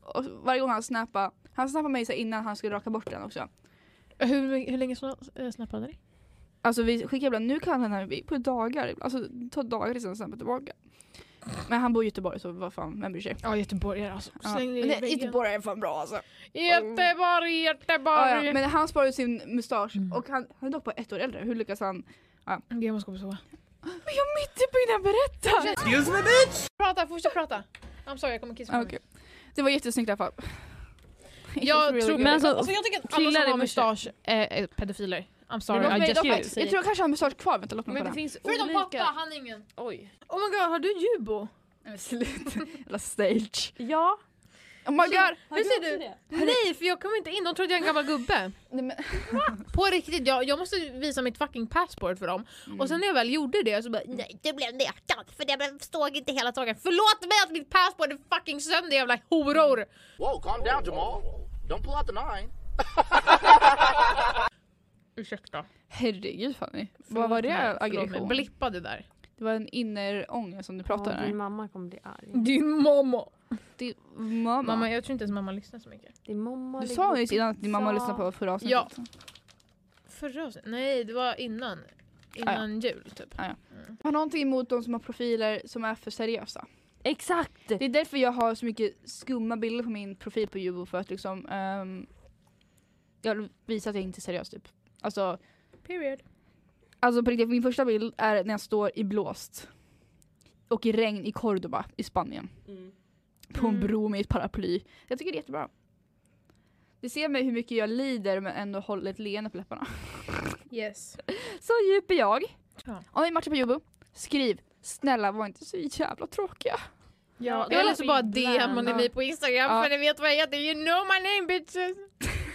Och varje gång han snappade, han snappade mig så innan han skulle raka bort den också. Hur, hur länge äh, snappade ni? Alltså vi skickar ibland, nu kan han här på dagar, alltså det tar dagar tills han snappar tillbaka. Men han bor i Göteborg så vad fan, vem bryr sig? Ja, Göteborgare alltså. Ja. Släng Men ner i det, väggen. Göteborg är fan bra alltså. Göteborg, Ja, Göteborg! ja. Men han sparar ut sin mustasch Mm. och han, han är dock bara ett år äldre, hur lyckas han? Gud, jag måste gå på toa. Men jag är mitt uppe innan jag berättar! Prata, fortsätt prata. I'm sorry, jag kommer kissa på mig. Okej. Det var jättesnyggt i alla fall. Jag Really tror men alltså, alltså, jag tycker att alla killar som är har mustasch är, är pedofiler. I'm sorry, I just you jag tror jag kanske har mustasch kvar, vänta låt mig Men det kolla. finns Förutom olika... pappa, han har ingen. Oj. Oh my god, har du jubo? Nej, men sluta. Jävla stage. Ja. Oh my god! Hur ser du? Nej, för jag kommer inte in. De trodde jag är en gammal gubbe. Nej, men, På riktigt, jag, jag måste visa mitt fucking passport för dem. Och sen när jag väl gjorde det så bara nej, det blev nekat för det blev- stod inte hela dagen. Förlåt mig att mitt passport är fucking sönder jävla horor! Whoa, calm down, Jamal. Don't pull out the nine. Ursäkta. herregud Fanny. Vad var det mig, aggression? Blippa det där. Det var en innerångest som du pratade Ja, din om. mamma kommer bli arg. Din mamma. Din mamma. Mamma, jag tror inte ens mamma lyssnar så mycket. Din mamma Du sa nyss innan att din mamma lyssnade på förra avsnittet. Ja. Förra avsnittet? Nej, det var innan. Innan jul typ. Jag har någonting emot de som har profiler som är för seriösa. Exakt! Det är därför jag har så mycket skumma bilder på min profil på Jubo för att liksom ehm, jag vill visa att jag inte är seriös typ. Alltså, Period. alltså på riktigt, min första bild är när jag står i blåst och i regn i Cordoba i Spanien. På en Mm. bro med ett paraply. Jag tycker det är jättebra. Det ser mig hur mycket jag lider men ändå håller ett leende på läpparna. Yes. Så djup är jag. Ja. Om ni matchar på Jubo, skriv snälla var inte så jävla tråkiga. Ja, Jag vill så bara. DMa ni mig på Instagram Ja. för ni vet vad jag heter. You know my name bitches!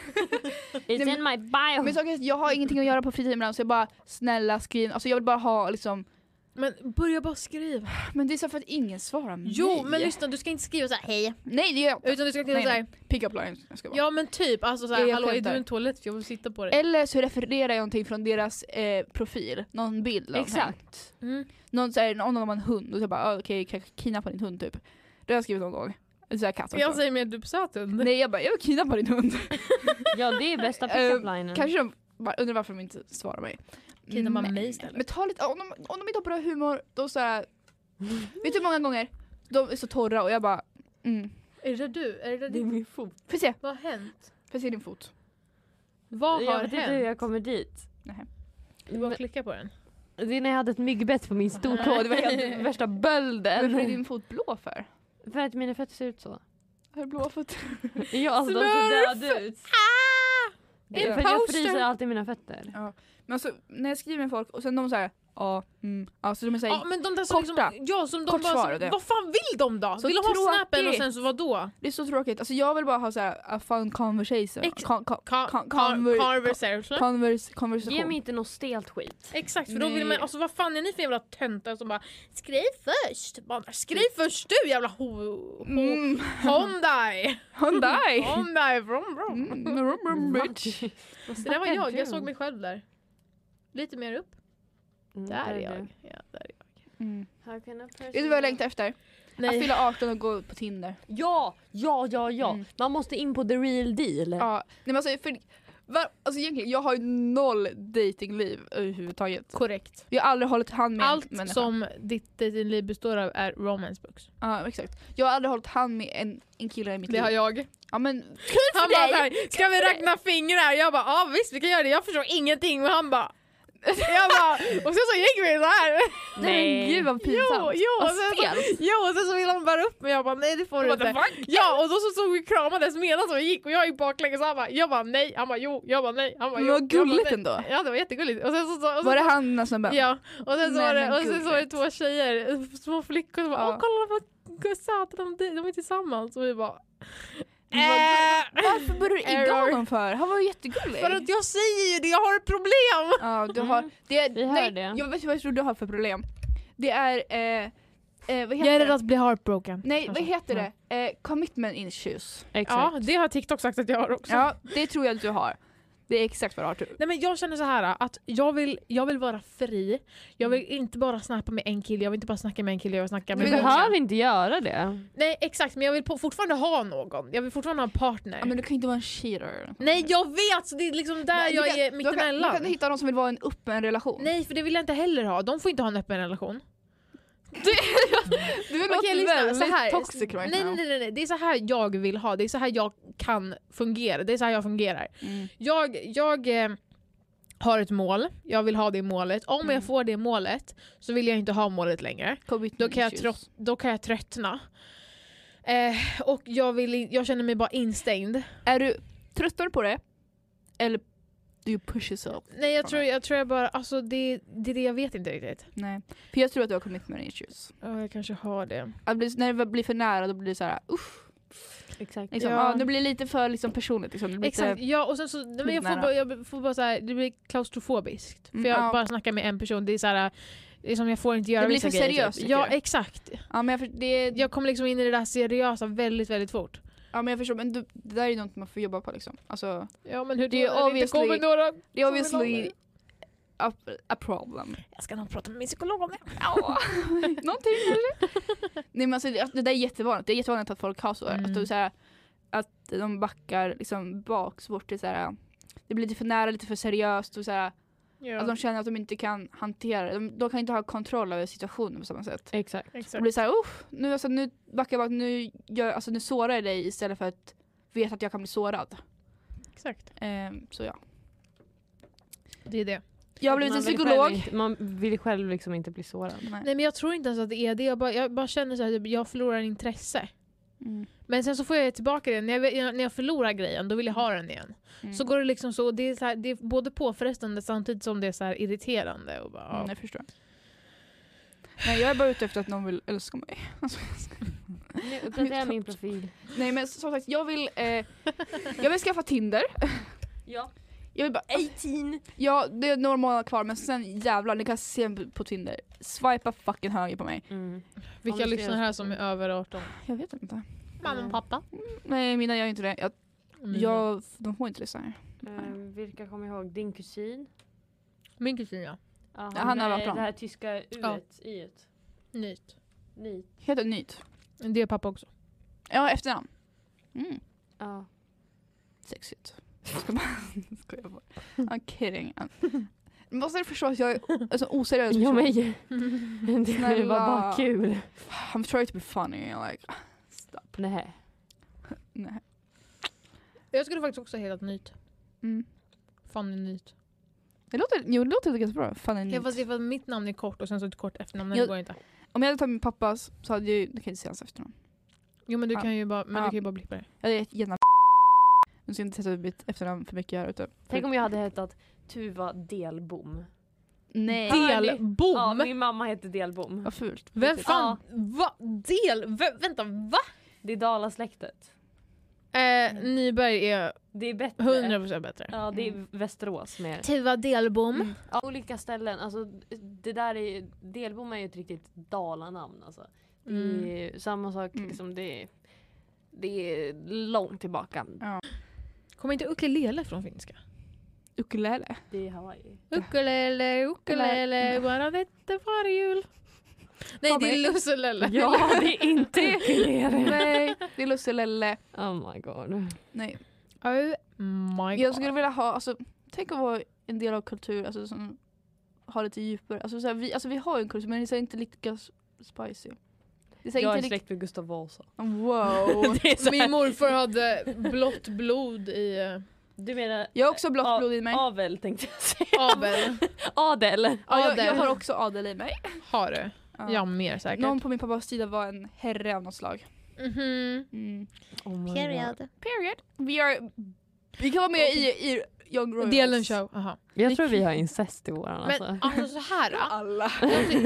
It's Nej, in my bio. Men saken är att jag har ingenting att göra på fritiden ibland så jag bara snälla skriv, alltså jag vill bara ha liksom Men börja bara skriva. Men det är så för att ingen svarar mig. Jo men lyssna du ska inte skriva så här hej. Nej det gör jag inte. Utan du ska skriva Nej, så här. Pick up lines. Jag ska bara. Ja men typ alltså så här, Jag hallå är du en toalett? Jag vill sitta på dig. Eller så refererar jag någonting från deras eh, profil, någon bild någonting. Exakt. Mm. Någon säger någon har en hund och så jag bara ah, okej kan jag kidnappa din hund typ. Det har jag skrivit någon gång. Så här katt också. Jag säger mer du söt hund. Nej jag bara, jag vill kidnappa din hund. Ja det är bästa Eh, pick-up-linen. Kanske de bara undrar varför de inte svarar mig. Kidnappa Men- mig istället. Men ta lite, om de, om de inte har bra humor, då såhär, vet du hur många gånger de är så torra och jag bara, mm. Är det du? Är det Det är min fot. Får jag se, Vad har hänt? får jag se din fot? Vad Jag har vet inte hur hänt? jag kommer dit. Nej. Du bara klicka på den. Det är när jag hade ett myggbett på min stortå, det var helt värsta Varför är bölden. din fot blå för? För att mina fötter ser ut så. Har du blå fötter? Ja alltså de ser döda ut. Ah! Det är för jag fryser alltid mina fötter. Men alltså när jag skriver med folk och sen de säger ja, mm, alltså de är såhär, Ja men de där som korta. liksom, ja som de Kort bara, svar, som, vad fan vill de då? Så vill de ha snappen och tråkigt. sen så vadå? det är så tråkigt. Alltså jag vill bara ha såhär a fun conversation. Ex- Con, con, con, conver, Conversation. converse, konversation. Ge mig inte något stelt skit. Exakt för då vill Nej. man, alltså vad fan är ni för jävla töntar som bara skriv först. Bara, skriv först du jävla ho, ho, Mm. Hyundai. Hyundai! Hyundai vrom vrom. Mm, brum, brum, bitch. Det där var jag, jag såg mig själv där. Lite mer upp. Mm, Där är det. jag. Ja, där är jag. Mm. Vet du vad jag längtar efter? Att Nej. fylla 18 och gå på Tinder. Ja, ja, ja, ja. Mm. Man måste in på the real deal. Ja, nej men alltså, för, var, alltså egentligen, jag har ju noll datingliv överhuvudtaget. Korrekt. Jag har aldrig hållit hand med en Allt människa. som ditt datingliv består av är romance books. Ja exakt. Jag har aldrig hållit hand med en, en kille i mitt liv. jag. Ja men Han bara såhär, ska vi räkna fingrar? Jag bara ja visst vi kan göra det, jag förstår ingenting och han bara jag bara, och sen så gick vi så här. nej. men gud vad pinsamt. Jo, jo, och sen, så, jo, och sen så ville han bära upp mig jag bara nej det får du What the inte. fuck? Ja och då så stod vi kramades medan vi gick och jag gick baklänges och han bara, jag bara nej, han bara jo, jag bara nej, han bara Men jo. vad gulligt ändå. Ja det var jättegulligt. Och sen så, så, och Var sen, det han snubben? Ja, och sen så var det, och sen så var det två tjejer, små flickor som bara Ja. åh kolla vad söta de, de är tillsammans och vi bara äh, Varför började du igga Error. honom för? Han var ju jättegullig. För att jag säger ju det, jag har ett problem! Ja, du har... Det, vi hör nej, det. Jag vet vad jag tror du har för problem. Det är... Eh, eh, vad heter Jag är rädd det? att bli heartbroken. Nej, vad Alltså, heter det? Eh, commitment issues. Exakt. Ja, det har TikTok sagt att jag har också. Ja, det tror jag att du har. Det är exakt vad du har. jag. Nej men jag känner så här att jag vill, jag vill vara fri. Jag vill inte bara snappa med en kille, jag vill inte bara snacka med en kille, jag vill snacka Du med Men många. behöver inte göra det. Nej exakt, men jag vill på, fortfarande ha någon. Jag vill fortfarande ha en partner. Ja, men du kan inte vara en cheater. Nej jag vet, så det är liksom där Nej, du jag kan- är du kan, mittemellan. du kan hitta någon som vill vara i en öppen relation. Nej för det vill jag inte heller ha, de får inte ha en öppen relation. Du är Okej, något lyssna, väldigt så här. toxic right nej, now. nej, nej, nej, det är så här jag vill ha, det är så här jag kan fungera, det är så här jag fungerar. Mm. Jag, jag eh, har ett mål, jag vill ha det målet. Om Mm. jag får det målet så vill jag inte ha målet längre. Då kan jag, trott, då kan jag tröttna. Eh, och jag, vill, jag känner mig bara instängd. Är du tröttare på det? Eller do you push yourself? Nej jag tror jag, tror jag bara, alltså det, det är det jag vet inte riktigt. Nej. För jag tror att du har commitment issues. Ja, jag kanske har det. Att bli, när det blir för nära då blir det så här, usch. Exakt. Liksom, Ja. ja. det blir lite för liksom, personligt. Liksom. Det blir Exakt, Lite, ja och sen så, nej, men jag får bara, jag får bara så här, det blir klaustrofobiskt. Mm, för jag ja. bara snackar med en person, det är så här, det är som jag får inte göra Det blir vissa för seriöst, Typ. Ja exakt. ja, men jag, för, det, Jag kommer liksom in i det där seriösa väldigt väldigt fort. Ja, men jag förstår, men du, det där är ju något man får jobba på. Liksom. Alltså, Ja men hur Det är det inte kommer några... det är obviously a, a problem. Jag ska nog prata med min psykolog om det. Ja, någonting kanske. Nej men alltså det, det där är jättevanligt. Det är jättevanligt att folk har så. Mm. Att, de, så här, att de backar liksom bak så fort det är så här, det blir lite för nära, lite för seriöst och så här, Ja. att de känner att de inte kan hantera det. De, de kan inte ha kontroll över situationen på samma sätt. Exakt. Exakt. blir så här, usch, nu, alltså, nu backar jag bak, nu, gör, alltså, nu sårar jag dig istället för att veta att jag kan bli sårad. Exakt. Ehm, så ja. Det är det. Jag har blivit Man en vill psykolog. själv Inte, man vill själv liksom inte bli sårad. Nej. Nej men jag tror inte ens att det är det, jag bara, jag bara känner så här, typ, jag förlorar intresse. Mm. Men sen så får jag tillbaka det, när jag, när jag förlorar grejen då vill jag ha den igen. Mm. Så går det liksom så, det är, så här, det är både påfrestande samtidigt som det är så här irriterande. Och bara. Mm, jag förstår. Nej jag är bara ute efter att någon vill älska mig. Alltså, uppdaterar jag min profil. Nej men som sagt, jag vill, eh, jag vill skaffa Tinder. Ja. Jag vill bara, 18! ja det är några månader kvar men sen jävlar ni kan se på Tinder. Swipa fucking höger på mig. Mm. Vilka lyssnar här som är över 18? Jag vet inte. Mamma och pappa. Nej mina gör inte det. Jag, jag, de får inte lyssna här. Eh, vilka kommer ihåg? Din kusin? Min kusin ja. Ja, Ja, han har med varit bra. Det här tyska u Ja. i ett. Nytt. Ni. Heter Nyt. Det är pappa också. Ja, efternamn. Mm. Ja. Sexigt. Ska bara skoja. I'm kidding. Men Måste du förstå att jag är så oseriös Jag person? med. Det var bara kul. I'm trying to be funny. Like, stop. Nej. Nej. Jag skulle faktiskt också heta Nyt. Mm. Fanny Nyt. Det låter, jo, det låter ganska bra. Fan, Ja, fast det är för att mitt namn är kort och sen så ett kort efternamn. Det Jag- går inte. Om jag hade tagit min pappas så hade jag, det kan jag inte säga hans efternamn. Jo men du Ja. kan ju bara, men Ja. du kan ju bara blippa det. Jag hade gett Nu ska inte sätta mitt efternamn för mycket här ute. Tänk om jag hade hetat Tuva Delbom. Nej. Del- Delbom! Ja, min mamma heter Delbom. Vad fult. Vem fan, va? Del? Vä, vänta, va? Det är Dalasläktet. Eh, Nyberg är Det är bättre. 100% bättre. Ja, det är Västerås mer. Tuva Delbom. Mm. Ja, olika ställen. Alltså, det där är, Delbom är ju ett riktigt dalanamn. Alltså. Det Mm. samma sak, Mm. liksom, det, är, det är långt tillbaka. Ja. Kommer inte ukulele från finska? Ukulele. Det är Hawaii. Ukulele, ukulele, bara detta var jul. Nej det är lusselelle. Ja, det är inte ukulele. Nej, det är lusselelle. Oh my god. Nej. Oh my god. Jag skulle vilja ha, alltså, tänk att vara en del av kultur, alltså som har lite djupare. Alltså, så här, vi, alltså vi har ju en kultur men det är inte lika spicy. Det är så här, Jag är inte släkt med Gustav Vasa. wow. Det är så Min morfar hade blått blod i eh, Du menar Jag har också blått blod i mig. Avel tänkte jag säga. Abel. Adel. Ja, jag, jag adel. har också adel i mig. Har du? Ja. Ja mer säkert. Någon på min pappas sida var en herre av något slag. Mhm. Mm. Oh. Period. Vi, are, vi kan vara med i, i Young Royals. Delen show. Aha. Jag tror vi har incest i våran Men alltså. alltså så här. Alla.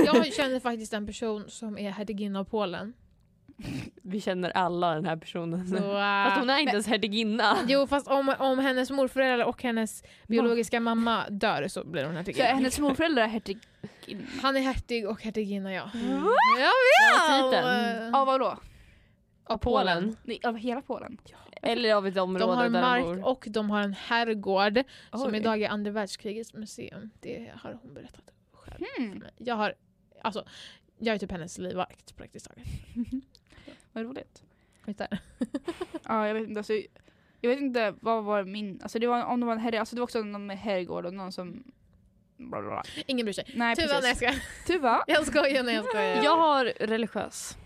Jag, känner faktiskt en person som är hertiginna av Polen. Vi känner alla den här personen. Så, Fast hon är inte ens hertiginna. Jo fast om, om hennes morföräldrar och hennes biologiska mamma dör så blir hon Så hertiginna. hennes morföräldrar är hertiginna. Han är hertig och hertiginna ja. Mm. Jag Ja, vet! Av vadå? Av Polen. Nej, Av hela Polen? Eller av ett område De har där mark de bor. och de har en herrgård som Oj. idag är andra världskrigets museum. Det har hon berättat själv Hmm. Jag har, alltså, jag är typ hennes livvakt praktiskt taget. Vad roligt. Vet du? Ja, jag vet inte. Alltså, jag vet inte vad var min... Alltså det var, om det var en herre, alltså det var också någon med herrgård och någon som... Ingen bryr sig. Nej Tuva, nej jag skojar. Tuva. Jag skojar, nej jag skojar. Jag har religiös.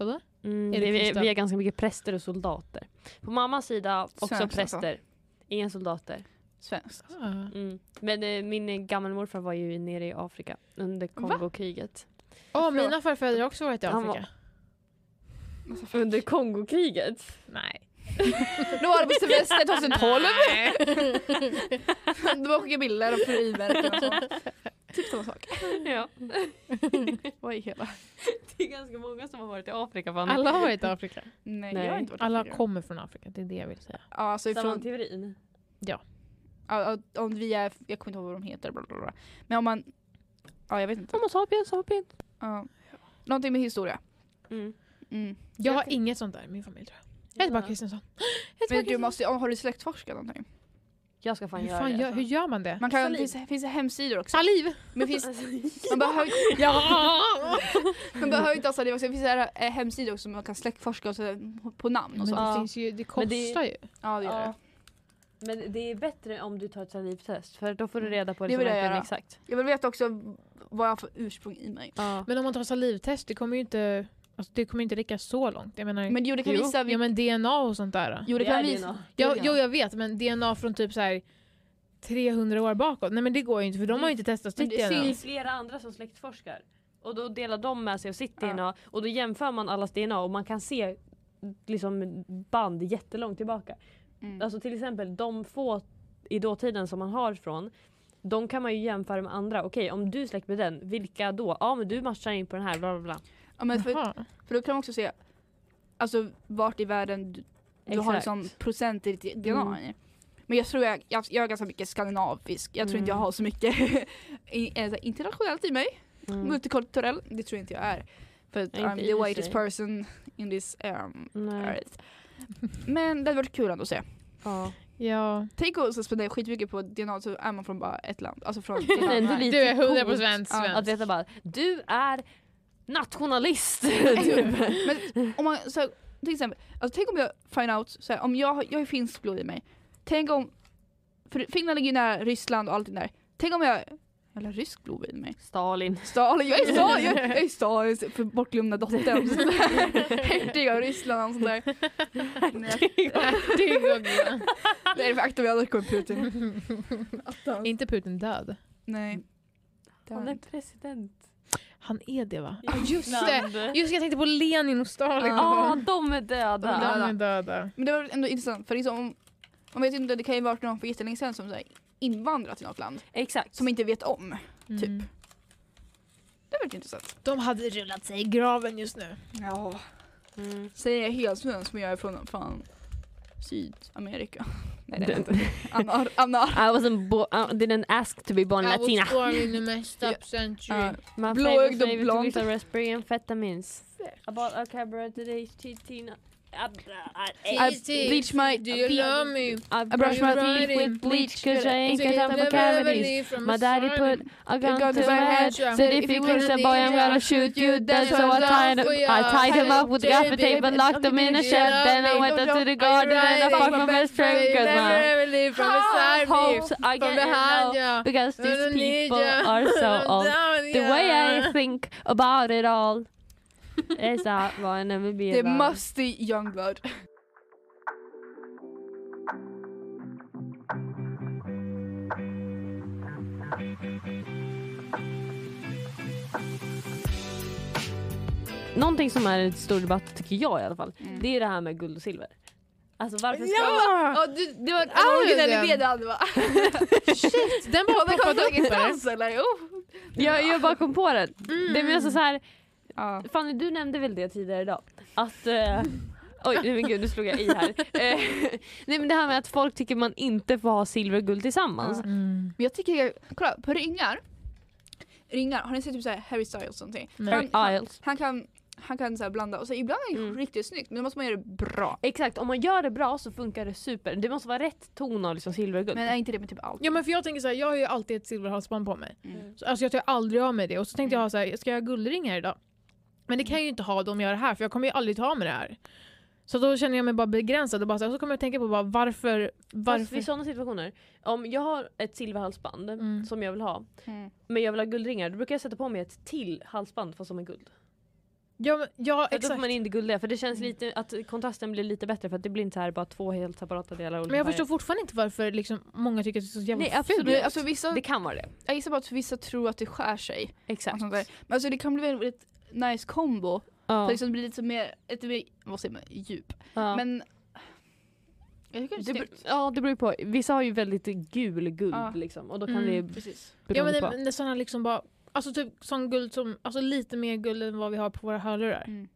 Vadå? Mm, Är det vi, vi är ganska mycket präster och soldater. På mammas sida också Svenskt alltså. präster. Inga soldater. Svenskt. Ah. Mm. Men eh, min gammelmorfar var ju nere i Afrika under Kongokriget. Åh, mina farfäder har också varit i Han var- Afrika. Under Kongokriget? Nej. Då var det på semester 2012. Då skickade bilder och frimärken och sånt. Typ samma sak. ja. Vad är hela? Det är ganska många som har varit i Afrika. Fan. Alla har varit i Afrika. Nej, Nej. jag har inte varit i Alla Afrika. kommer från Afrika, det är det jag vill säga. Ja, alltså Samma ifrån, teorin. ja, ja, om vi är, jag kommer inte ihåg vad de heter. Bla bla bla. Men om man, ja jag vet inte. Homo sapiens sapiens. Ja. Någonting med historia. Mm. Mm. Jag har inget sånt där i min familj tror jag. Jag heter bara Kristensson. Men du måste, har du släktforskat någonting? Jag ska fan Hur, göra fan det. gör, alltså. hur gör man det? Man kan, finns, finns det hemsidor också? Saliv! Men finns, man behöver, Ja! man behöver inte ha saliv också. Det finns här, eh, hemsidor också som man kan släktforska och så, på namn och Men så. det, Ja. finns ju, det Men kostar det- ju. Ja det gör Ja. det. Men det är bättre om du tar ett salivtest för då får du reda på Det det, vill som jag göra. exakt. Jag vill veta också vad jag har för ursprung i mig. Ja. Men om man tar salivtest, det kommer ju inte, alltså, det kommer inte räcka så långt. Jag menar, Men jo det kan Jo. visa... ja men DNA och sånt där. jo det kan visa... Ja, jo jag vet, men DNA från typ så här 300 år bakåt, nej men det går ju inte för de har ju inte testat sitt det DNA. finns flera andra som släktforskar. Och då delar de med sig av sitt Ja. DNA och då jämför man allas DNA och man kan se liksom band jättelångt tillbaka. Mm. Alltså till exempel de få i dåtiden som man har från de kan man ju jämföra med andra. Okej om du släkt med den, vilka då? Ja men du matchar in på den här bla bla bla. Ja, men för, Jaha. för då kan man också se alltså, vart i världen du, du har liksom procent i ditt DNA. Mm. Men jag tror jag, jag, jag är ganska mycket skandinavisk. Jag tror inte jag Mm. har så mycket eh, internationellt i mig. Mm. Multikulturell, det tror jag inte jag är. För att I'm the whitest person in this um, earth. Men det hade varit kul ändå att se. Ja. Ja. Tänk att så spendera skitmycket på DNA så är man från bara ett land. Alltså från Du är 100% coolt svensk. Att veta bara, du är nationalist. Men om man, så, till exempel, alltså tänk om jag find out, så här, om jag, jag har finskt blod i mig. Tänk om, för Finland ligger ju nära Ryssland och allt det där. Tänk om jag, eller rysk blod i mig. Stalin. Stalin, jag är Stalin, jag jag är Stalin för bortglömda dottern. där. Hertig av Ryssland och sånt där. Det går Det är akta vi aldrig kommer Putin. Inte Putin död. Nej. Det Han är inte. president. Han är det va? Ja, just det! Just jag tänkte på Lenin och Stalin. Ja, de är De döda. är döda. Men det var ändå intressant för liksom, om- man vet inte, det kan ju vara någon för jättelänge sedan som så här, invandrat till något land Exakt. som inte vet om. Mm. Typ. Det var intressant. De hade rullat sig i graven just nu. Ja. Mm. Säger jag helt svensk men jag är från fan Sydamerika. Nej det är jag Den- inte. Anna, Anna. I wasn't bo- I didn't ask to be born Latina. born in the messed up century. Ja. My Blåögd favorite och blond. is a raspberry amphetamines. About a cabaret today, Tina. Uh, I, uh, bleach my Do you love me? I brush my my teeth teeth with bleach cause I ain't got the some cavities. My daddy put a gun to my my head. Said if you push the boy I'm gonna shoot you dead. So I tied him, I tied him up with gaffer tape and locked him in a shed. Then I went up to the garden and I fucked my best friend cause my from beside me. hopes I get low because these people are so old. The way. I think about it all why I never be Det musty youngblood. Någonting som är en stor debatt tycker jag i alla fall. Mm. Det är det här med guld och silver. Alltså varför ska Ja! Ja, du, det var en originell idé du hade va? Shit, den bara poppade upp eller? Oh. jag, jag bara kom på det. Mm. Det är mer så här, Ja. Fanny du nämnde väl det tidigare idag? Att eh, Oj nej, men gud nu slog jag i här. Eh, nej men det här med att folk tycker man inte får ha silver och guld tillsammans. Ja. Mm. Men jag tycker, kolla på ringar. Ringar, har ni sett typ såhär Harry Styles och någonting? Nej. Harry Han, han kan, han kan så här blanda och så ibland är det Mm. riktigt snyggt men då måste man göra det bra. Exakt, om man gör det bra så funkar det super. Det måste vara rätt ton av liksom silver och guld. Men är inte det med typ allt? Ja men för jag tänker så här, jag har ju alltid ett silverhalsband på mig. Mm. Så, alltså jag tar aldrig av mig det och så tänkte jag ha så här, ska jag ha guldringar idag? Men det kan jag ju inte ha då om jag gör det här för jag kommer ju aldrig ta mig det här. Så då känner jag mig bara begränsad och bara så, här, så kommer jag tänka på bara varför, Fast vid varför? sådana situationer, om jag har ett silverhalsband Mm. som jag vill ha, Mm. men jag vill ha guldringar, då brukar jag sätta på mig ett till halsband fast som är guld. Ja, men, ja För då får exakt. man in det guldiga, för det känns lite, att kontrasten blir lite bättre för att det blir inte så här bara två helt separata delar. olika Men jag förstår fortfarande inte varför liksom, många tycker att det är så jävla Nej, fult. absolut. Men alltså vissa, Det kan vara det. jag gissar på att vissa tror att det skär sig. Och Exakt. Men alltså det kan bli väldigt nice kombo. Ja. Liksom det blir lite mer, lite mer, vad säger man, djup. Ja. Men jag tycker det det, är ber- snyggt. ja det beror ju på. Vissa har ju väldigt gul guld Ja. liksom och då kan Mm. det Precis. Ja bero men det, på. men det är såna liksom bara, alltså typ sån guld som, alltså lite mer guld än vad vi har på våra hörlurar. Mm.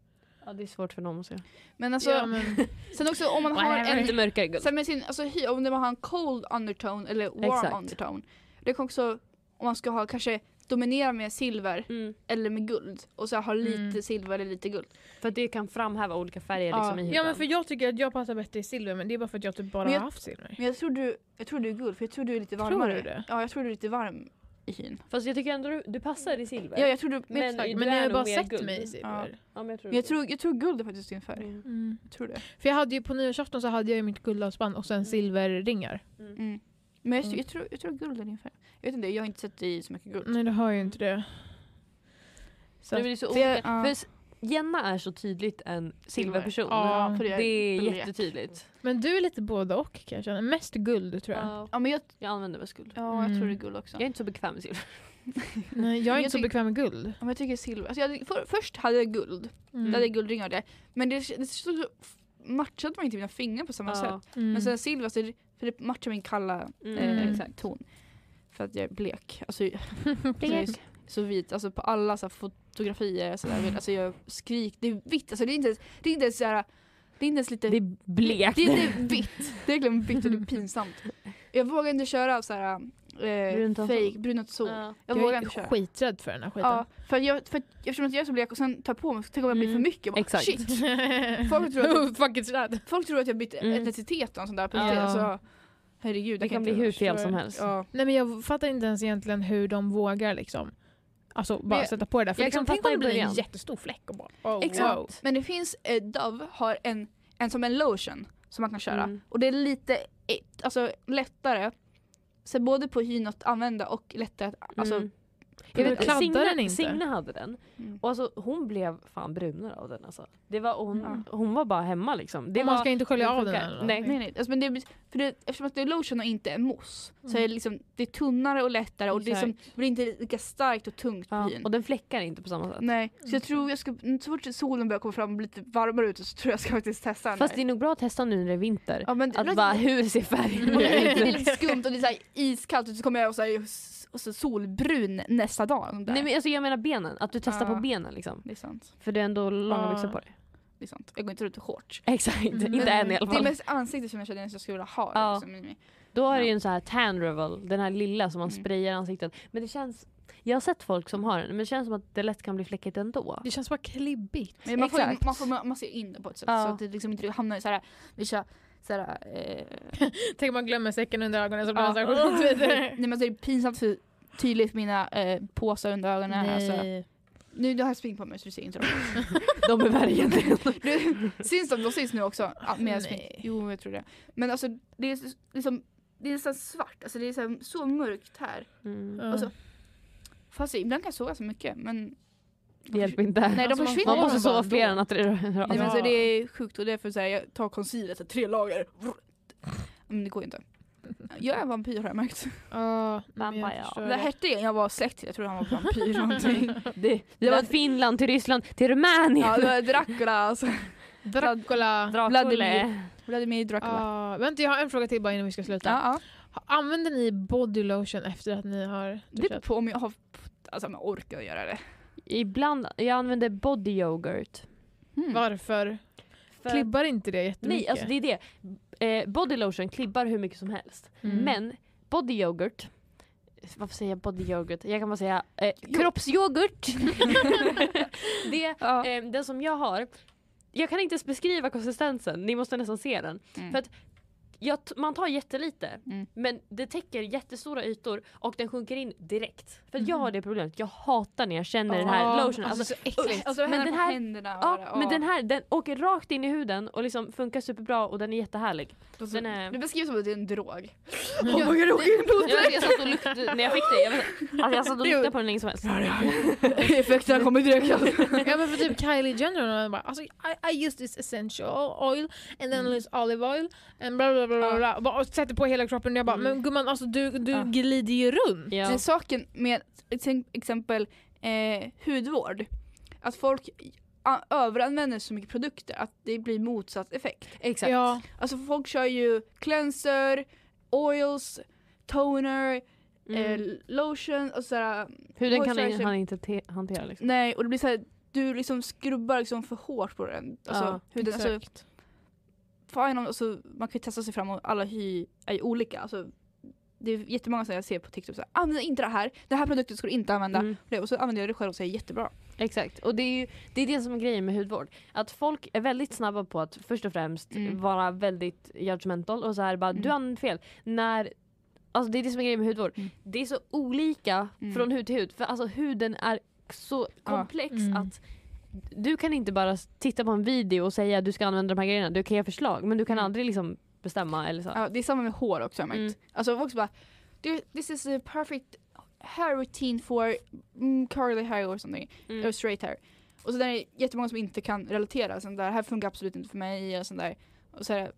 Ja det är svårt för dem att se. Men alltså, ja, men, sen också om man har Whatever. en Lite mörkare guld. Sen med sin, alltså hy- om man har en cold undertone eller warm Exakt. undertone. Det kan också, om man ska ha kanske dominera med silver Mm. eller med guld och så ha lite Mm. silver eller lite guld. För att det kan framhäva olika färger Ja. liksom i huden. ja men för jag tycker att jag passar bättre i silver men det är bara för att jag typ bara jag- har haft silver. Men jag tror du, jag tror du är guld för jag tror du är lite Tror varmare. du det? Ja jag tror du är lite varm i hyn. Fast jag tycker ändå du, du passar i silver. Ja jag tror du, men, Men- du men är jag har bara sett guld. mig i silver. Ja, men jag tror, men jag tror, jag tror guld är faktissk din färg. Mm. Mm. Jag tror det. För jag hade ju på nyårsafton så hade jag ju mitt guldhalsband och sen silverringar. Mm. Men jag, Mm. jag, tror, jag tror guld är din färg. Jag vet inte, jag har inte sett dig i så mycket guld. Nej det har ju inte det. Så det blir så jag- olika. ja. För Jenna är så tydligt en silverperson. Ja, det är blek. jättetydligt. Men du är lite både och kan jag känna. Mest guld tror jag. Ja. Ja men jag, Jag använder mest guld. ja, jag tror Mm. det är guld också. Jag är inte så bekväm med silver. Nej jag är Jag inte så bekväm med guld. Ja, men jag tycker silver. Alltså jag, för, först hade jag guld. Mm. Det hade jag guldringar där. Men det, det så, matchade man inte mina fingrar på samma sätt. Mm. Men sen silver, så det, för det matchar min kalla Mm, eh, exakt. ton. För att jag är blek. Alltså, är så- så vit. Alltså på alla så här, fotografier. Så där, alltså jag skrik. Det är vitt. Alltså det är inte ens, det är inte ens så här, det är inte ens lite Det är blekt. Det är vitt. Det är verkligen vitt och det är pinsamt. Jag vågar inte köra så här eh, fake, sol. brunt och sol. Ja. Jag, Jag vågar är inte köra. skiträdd för den här skiten. Ja, för, jag, för att, eftersom att jag är så blek och sen tar på mig, tänk om jag blir för Mm, mycket. Jag Bara, exakt. Shit. Folk tror att jag, folk tror att jag bytt Mm. etnicitet och sånt där. På Ja. alltså, herregud. Det kan bli hur fel som helst. Ja. Nej men jag fattar inte ens egentligen hur de vågar liksom. Alltså bara Men- sätta på det där. För jag liksom, kan tänk om det blir en jättestor fläck och bara oh, Exakt. wow. Men det finns, eh, Dove har en, en som en lotion som man kan köra. Mm. Och det är lite eh, alltså, lättare, så både på hyn att använda och lättare att alltså, Mm. Jag vet, Signe, den inte? Signe hade den. Mm. Och alltså, hon blev fan brunare av den alltså. Det var, hon, Ja. hon var bara hemma liksom. Det Och man var, ska inte skölja av den eller Nej. Nej nej, alltså, men det, för det, eftersom att det är lotion och inte är mousse så Mm. är det, liksom, det är tunnare och lättare och det, är som, Exakt. det blir inte lika starkt och tungt på ja, hyn. och den fläckar inte på samma sätt. Nej, så jag tror jag ska, så fort solen börjar komma fram och bli lite varmare ute så tror jag ska faktiskt testa den Fast där. det är nog bra att testa nu när det är vinter. ja, men, Att bara, hur ser färgen och det, är- ut? lite skumt och det är så här iskallt och så kommer jag och så, här, och så solbrun nästa dag. där. Nej men alltså jag menar benen, att du testar Ja. på benen liksom. Det är sant. För det är ändå långa byxor på dig. Det är sant. Jag går inte ut i shorts. Exakt, Mm. inte än i alla Det är fall. mest ansiktet som jag känner att jag skulle vilja ha. Ja. Liksom. Då har du Ja. ju en sån här tan revel, den här lilla som man Mm. sprayar ansiktet. Men det känns, jag har sett folk som har den men det känns som att det lätt kan bli fläckigt ändå. Det känns bara klibbigt. Men man får, man får massera in det på ett sätt Ja. så att det liksom inte hamnar i såhär, vissa såhär, eh, Tänk om man glömmer säcken under ögonen så blir Ja. man såhär sjukt vidare. nej men så är det pinsamt för tydligt mina eh, påsar under ögonen. Alltså, Nej. nu har jag smink på mig så du ser inte dem. De är värre egentligen. Syns de? De syns nu också. Ja, med smink. Jo jag tror det. Men alltså det är liksom, det är nästan svart, alltså det är så, mörkt här. Mm. Ja. Och så, fast ibland kan jag sova så mycket men Det hjälper inte. Nej de Alltså, man försvinner man måste sova nätter i rad. Nej men Ja. så det är sjukt och därför så här, jag tar concealer, så tre lager. Men det går ju inte. Jag är vampyr har jag märkt. Jag Vampire. Det hette jag, jag var släkt till, jag tror han var vampyr eller någonting. Det, det var- Finland till Ryssland till Rumänien. Ja det var Dracula alltså. Dracula. Dracula. Vladimir. Vladimir Dracula. Ja, vänta jag har en fråga till bara innan vi ska sluta. Ja, ja. Använder ni body lotion efter att ni har Det beror duschat? på om jag har, alltså om jag orkar göra det. Ibland, jag använder body yoghurt. Mm. Varför? För- Klibbar inte det jättemycket? Nej, alltså det är det. Eh, body lotion klibbar hur mycket som helst. Mm. Men body yoghurt varför säger jag body yoghurt? Jag kan bara säga eh, kroppsyoghurt. det, Ja. eh, den som jag har, jag kan inte ens beskriva konsistensen, ni måste nästan se den. Mm. För att jag, t- man tar jättelite Mm. men det täcker jättestora ytor och den sjunker in direkt. För att jag har det problemet, jag hatar när jag känner den här Ja, lotionen. Alltså, Alltså, så äckligt. Alltså Men den här- händerna ja, bara, men den här den åker rakt in i huden och liksom funkar superbra och den är jättehärlig. Alltså, den är- Det beskrivs som att det är en drog. Jag, jag, jag satt och luktade, när jag fick det, jag, alltså jag satt och luktade på den länge som helst. Effekterna kommer direkt. ja men för typ Kylie Jenner bara alltså, I, I use this essential oil and then use olive oil and bla bla bla bla, bla. Och sätter på hela kroppen och jag bara Mm. men gumman alltså du, du Ja. glider ju runt. Ja. Det är saken med till exempel eh, hudvård. Att folk överanvänder så mycket produkter att det blir motsatt effekt. Exakt. Ja. Alltså folk kör ju cleanser, oils, toner, Mm. eh, lotion och sådär. Huden kan moisturizer. han inte te- hantera liksom. Nej och det blir såhär, du liksom skrubbar liksom för hårt på den. Alltså, Ja, huden, alltså, Exakt. fine, om- alltså, man kan ju testa sig fram och alla hy är ju olika. Alltså, det är jättemånga som jag ser på TikTok såhär, använd inte det här, den här produkten ska du inte använda. Mm. Och så använder jag det själv och säger jättebra. Exakt, och det är ju det, är det som är grejen med hudvård. Att folk är väldigt snabba på att först och främst Mm. vara väldigt judgmental och så här bara Mm. du använder fel. När, alltså det är det som är grejen med hudvård. Mm. Det är så olika Mm. från hud till hud. För alltså huden är så komplex Mm. att du kan inte bara titta på en video och säga att du ska använda de här grejerna. Du kan ge förslag men du kan Mm. aldrig liksom bestämma eller så. Ja, det är samma med hår också har jag märkt. Mm. Alltså folk bara, "Du, this is a perfect hair routine for mm, curly hair or something. Mm. Eller straight hair. Och så där är det jättemånga som inte kan relatera. Sånt där, här funkar absolut inte för mig. Och sånt där. Och så här,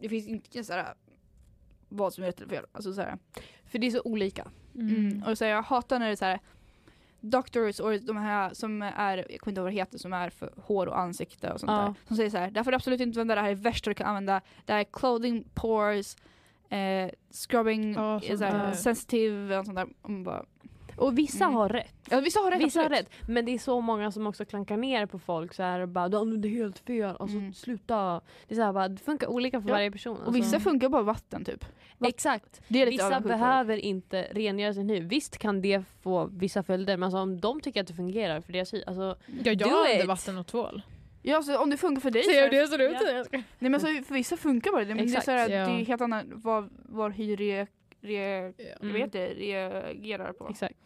det finns inte så här, vad som är rätt eller fel. Alltså, så här, För det är så olika. mm. Och så här, jag hatar när det är så här doctors och de här som är, jag kommer inte ihåg vad det heter, som är för hår och ansikte och sånt Ja. där. Som säger så här, där får du absolut inte använda det här är värsta du kan använda. Det här är clothing pores, eh, scrubbing, Ja, sånt så här, sensitive och sånt där. Och bara, Och vissa Mm. har rätt. Ja, vissa har rätt Vissa har rätt, men det är så många som också klankar ner på folk så här och bara du använder helt fel, alltså Mm. sluta. Det är så här, bara, det funkar olika för Ja. varje person. Och vissa alltså. funkar bara vatten typ. Exakt. Det är lite Vissa behöver inte rengöra sin hud. Visst kan det få vissa följder men alltså, om de tycker att det fungerar för deras hy, alltså, Ja, jag använder it. vatten och tvål. Ja, alltså, om det funkar för dig så Ser är det ser det ut? Ja. Nej men alltså, för vissa funkar bara det. Men det är, Exakt, så här, ja. det är helt annat vad, vad hy re, re, Ja. Mm. vet det, reagerar på. exakt.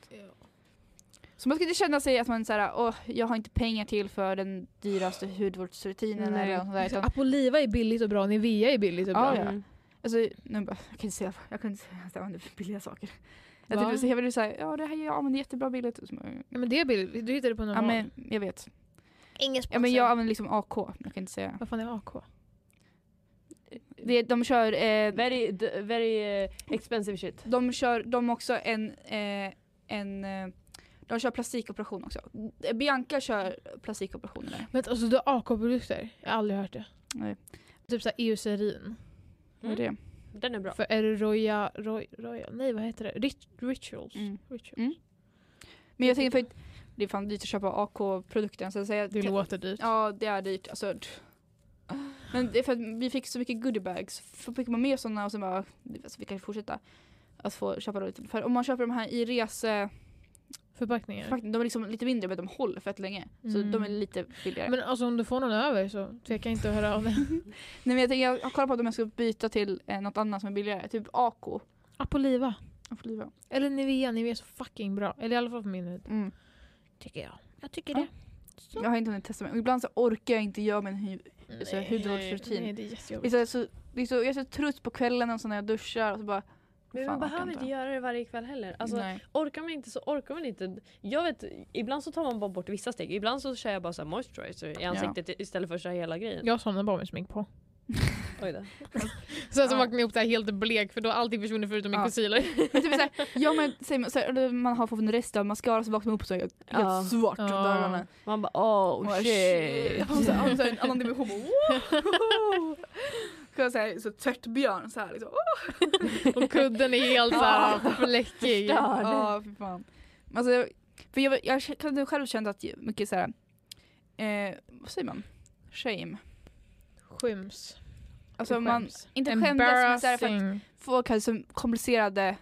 Så man ska inte känna sig att man såhär, åh jag har inte pengar till för den dyraste hudvårdsrutinen Nej. eller något sånt där. Utan, Apoliva är billigt och bra, Nivea är billigt och bra. Ja, ja. Mm. alltså, nu bara, jag kan inte säga, jag kan inte säga billiga saker. Jag, Va? typ, jag vill säga, ja det här jag använder jättebra billigt. Ja, men det är billigt, du hittar det på Ja normal. men jag vet. Ingen Ja, men jag använder liksom AK, jag kan inte säga. Vad fan är AK? Det, de kör, eh, Very, very eh, expensive shit. de kör de också en, eh, en eh, de kör plastikoperation också. Bianca kör plastikoperationer där. Men alltså du har AK-produkter? Jag har aldrig hört det. Nej. Typ såhär eucerin. Vad är det? Den är bra. För är det Roya, Roy, Roya, nej vad heter det? Rit rituals. Mm. rituals. Mm. Men jag tänker för att det är fan dyrt att köpa AK-produkten. Så att säga, Det låter dyrt. Ja det är dyrt. Alltså, men det är för att vi fick så mycket goodiebags. Så fick man med sådana och sen bara, alltså, vi kan fortsätta att få köpa lite. För om man köper de här i rese, Förpackningar. de är liksom lite mindre men de håller fett länge. Så Mm. de är lite billigare. Men alltså om du får någon över så tveka inte att höra av dig. Nej men jag, tänker, jag har kollat på om jag ska byta till eh, något annat som är billigare. Typ AK. Apoliva. Apoliva. Eller Nivea, Nivea är så fucking bra. Eller i alla fall för min hud. Mm. Tycker jag. Jag tycker Ja. det. Så. Jag har inte hunnit testa men ibland så orkar jag inte göra min hy- så Nej, hudvårdsrutin. Nej, det är jättejobbigt. så, så, så, Jag är så trött på kvällen och så när jag duschar och så bara Men man behöver inte göra det varje kväll heller. Alltså, Nej. orkar man inte så orkar man inte. Jag vet, ibland så tar man bara bort vissa steg. Ibland så kör jag bara så här moisturizer i ansiktet istället för att köra hela grejen. Jag somnar bara med smink på. Oj då. Sen så Ja. vaknar jag upp där helt blek för då har allting försvunnit förutom min Ja. concealer. Men typ såhär, ja men säg, man, såhär, man har fått en rest av mascara så vaknar man upp så är jag helt Ja. svart Ja. Man bara oh Och shit. Jag har så en annan dimension. Så jag säger så tvättbjörn så här liksom. Och kudden är helt såhär fläckig. Ja fy fan. Alltså, jag- för jag, jag kan själv känna att mycket såhär, eh, vad säger man? Shame. Skyms. Alltså man, inte skämdes men för att folk har så komplicerade,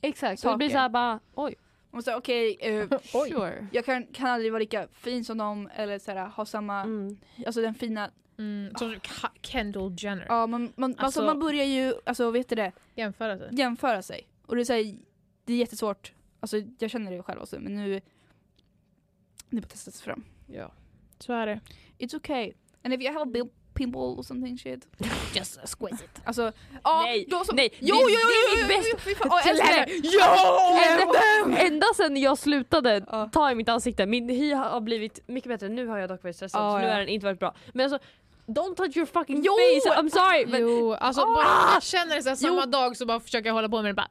Exakt, så det blir Saker. såhär bara oj. och så okej, eh, Oj. Sure. jag kan, kan aldrig vara lika fin som dem eller såhär, ha samma, Mm. alltså den fina, Mm, som Ka- Kendall Jenner. ja man, man, alltså, Alltså- man börjar ju, alltså vet du det, Jämföra sig. jämföra sig. Och det är, så här, det är jättesvårt, alltså jag känner det själv också men nu, det är bara sig fram. Ja. Så är det. It's okay. And if you have a big pimple or something shit. Just squeeze it. Alltså, ja Nej, då så, nej, jo, jo, jo, det är mitt bästa- älskar det! Ända, ända sen jag slutade ta i mitt ansikte, min hy har blivit mycket bättre. Nu har jag dock varit stressad så nu har den inte varit bra. Men alltså, don't touch your fucking Jo! face, I'm sorry! Men, Jo, alltså Ah! bara jag känner det så här, samma Jo. dag så bara försöker jag hålla på med det bara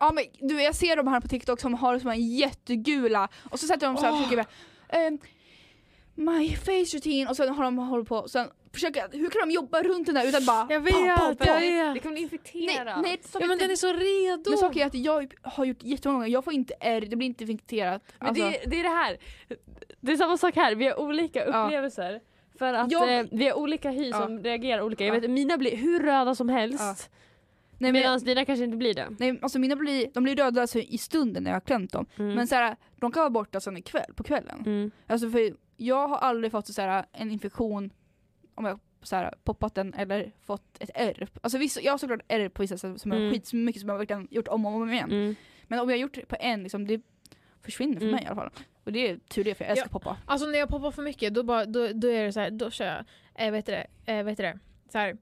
Ja men du jag ser de här på TikTok som har som en jättegula och så sätter de så här och försöker bara, My face routine och sen har de hållit på sen försöker, hur kan de jobba runt den där utan bara Jag vet, pa, pa, pa. jag det vet. kommer Nej, infektera. nej, Ja men den är så redo. men saken är att jag har gjort jättemånga gånger, jag får inte R, det blir inte infekterat. Men Alltså, det, det är det här, det är samma sak här, vi har olika Ja. För att Jag- eh, vi har olika hy Ja. som reagerar olika. Jag Ja. vet, mina blir hur röda som helst. Ja. nej, men, Medan dina kanske inte blir det. nej alltså mina blir, de blir röda alltså, i stunden när jag har klämt dem. Mm. Men så här, de kan vara borta sen ikväll, på kvällen. Mm. Alltså för jag har aldrig fått så här, en infektion om jag så här, poppat den eller fått ett ärr. Alltså vissa, jag har såklart ärr på vissa sätt som Mm. skitmycket som jag verkligen gjort om och om igen. Mm. Men om jag har gjort det på en, liksom, det försvinner för Mm. mig i alla fall. Och det är tur det för jag älskar Ja. poppa. Alltså när jag poppar för mycket då, bara, då, då är det så här, då kör jag, eh, vet du det, eh, vet du det, så här,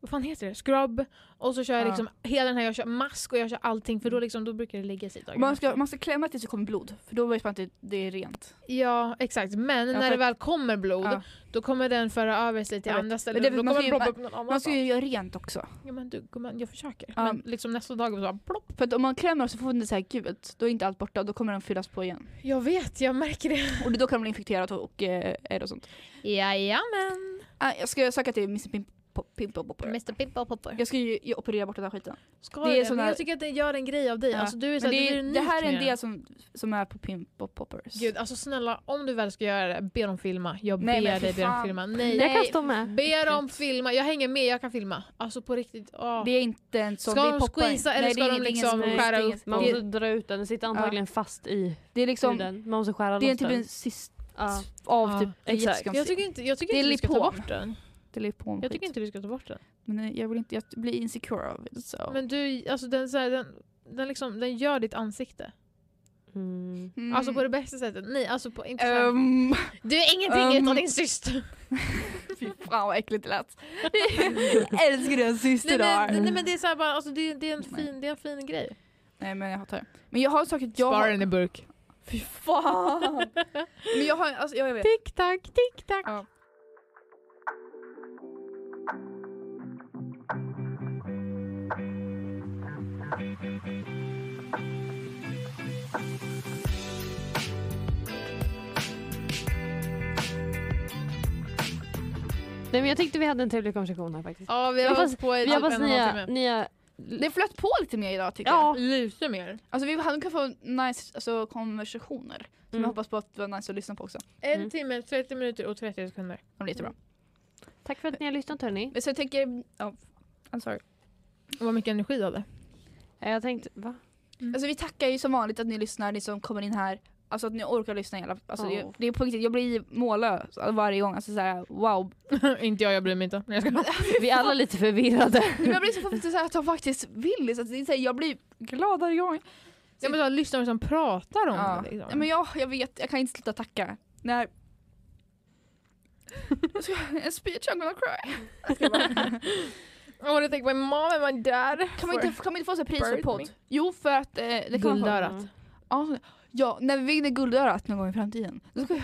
vad fan heter det? Scrub och så kör jag Ja. liksom hela den här, jag kör mask och jag kör allting för då, liksom, då brukar det ligga sig dagen Man ska, man ska klämma tills det kommer blod, för då vet man att det, det är rent. Ja exakt, men när för- det väl kommer blod Ja. då kommer den föra över sig till Jag vet. andra ställen. Men det- då man kommer ska den ju- ploppa upp någon Man annanstans. ska ju göra rent också. Ja men du, gumman, jag försöker. Ja. Men liksom nästa dag så bara plopp. För att om man klämmer så får den så här gult, då är inte allt borta, då kommer den fyllas på igen. Jag vet, jag märker det. Och då kan den bli infekterad och, och eh, ärr och sånt. Jajamän. Ah, jag ska söka till Mr Pimp- Pimple Popper. Mr Pimple Popper. Jag ska ju ju operera bort den här skiten. Ska Det är sån men här- jag tycker att den gör en grej av dig. Ja. Alltså, du är så här, det, du är, det här är en del som, som är på Pimple Poppers. Gud, alltså snälla om du väl ska göra det, be dem filma. Jag Nej, ber dig be dem filma. Nej, Jag kan stå med. Be dem filma. Jag hänger med, jag kan filma. Alltså på riktigt. åh. Det är inte en sån, Ska det är de squeeza eller Nej, ska det är de liksom skära upp Man måste dra ut den, den sitter antagligen fast i det är liksom, huden. Man måste skära det är loss typ den. en sist Ja. av Ja, typ exakt. jag tycker inte, jag tycker Det är inte vi ska ta bort den. Det är lipom Jag tycker inte vi ska ta bort den. Men eh, jag vill inte, jag blir insecure av det så. Men du, alltså den, så här, den, den, liksom, den gör ditt ansikte. Mm. Mm. Alltså på det bästa sättet? Nej, alltså på inte Ehm, Du är ingenting um, utan din syster. Fy fan vad äckligt det lät. Jag älskar din syster Nej, men, nej men det är såhär bara, alltså, det, det, är en fin, det är en fin grej. Nej men jag hatar det. Men jag har sagt att jag Spara har... den i burk. Fy fan! men jag har, alltså jag vet. Tick tack, tick tack. Ja. Nej men jag tyckte vi hade en trevlig konversation här faktiskt. Ja vi har hoppas- hållit på i Vi typ hoppas en och en halv nya, nya Det flöt på lite mer idag tycker Ja. jag. Lite mer. Alltså vi hade kunnat få nice alltså, konversationer. Som Mm. jag hoppas på att det var nice att lyssna på också. En Mm. timme, 30 minuter och 30 sekunder. Det blir jättebra. Tack för att ni har lyssnat hörni. Men Så jag tänker, ja, I'm sorry. Vad mycket energi du hade. Jag tänkte, va? Alltså vi tackar ju som vanligt att ni lyssnar, ni som kommer in här. Alltså att ni orkar lyssna hela, alltså Ja. det, det är på riktigt, jag blir mållös varje gång. Alltså såhär, wow. inte jag, jag bryr mig inte. Jag ska. Vi är alla lite förvirrade. Men jag blir så så här att de faktiskt vill. Så att det är så här, jag blir glad varje gång. Jag måste ha lyssnare som pratar om Ja. det. Liksom. Ja, men jag, jag vet, jag kan inte sluta tacka. När... En speech I'm gonna cry. I wanna thank my mom and my dad. Kan man inte, kan man inte få så pris för podd? me. Jo för att eh, det kan man få. Guldörat. Ja, ja, när vi vinner Guldörat någon gång i framtiden. Då ska jag,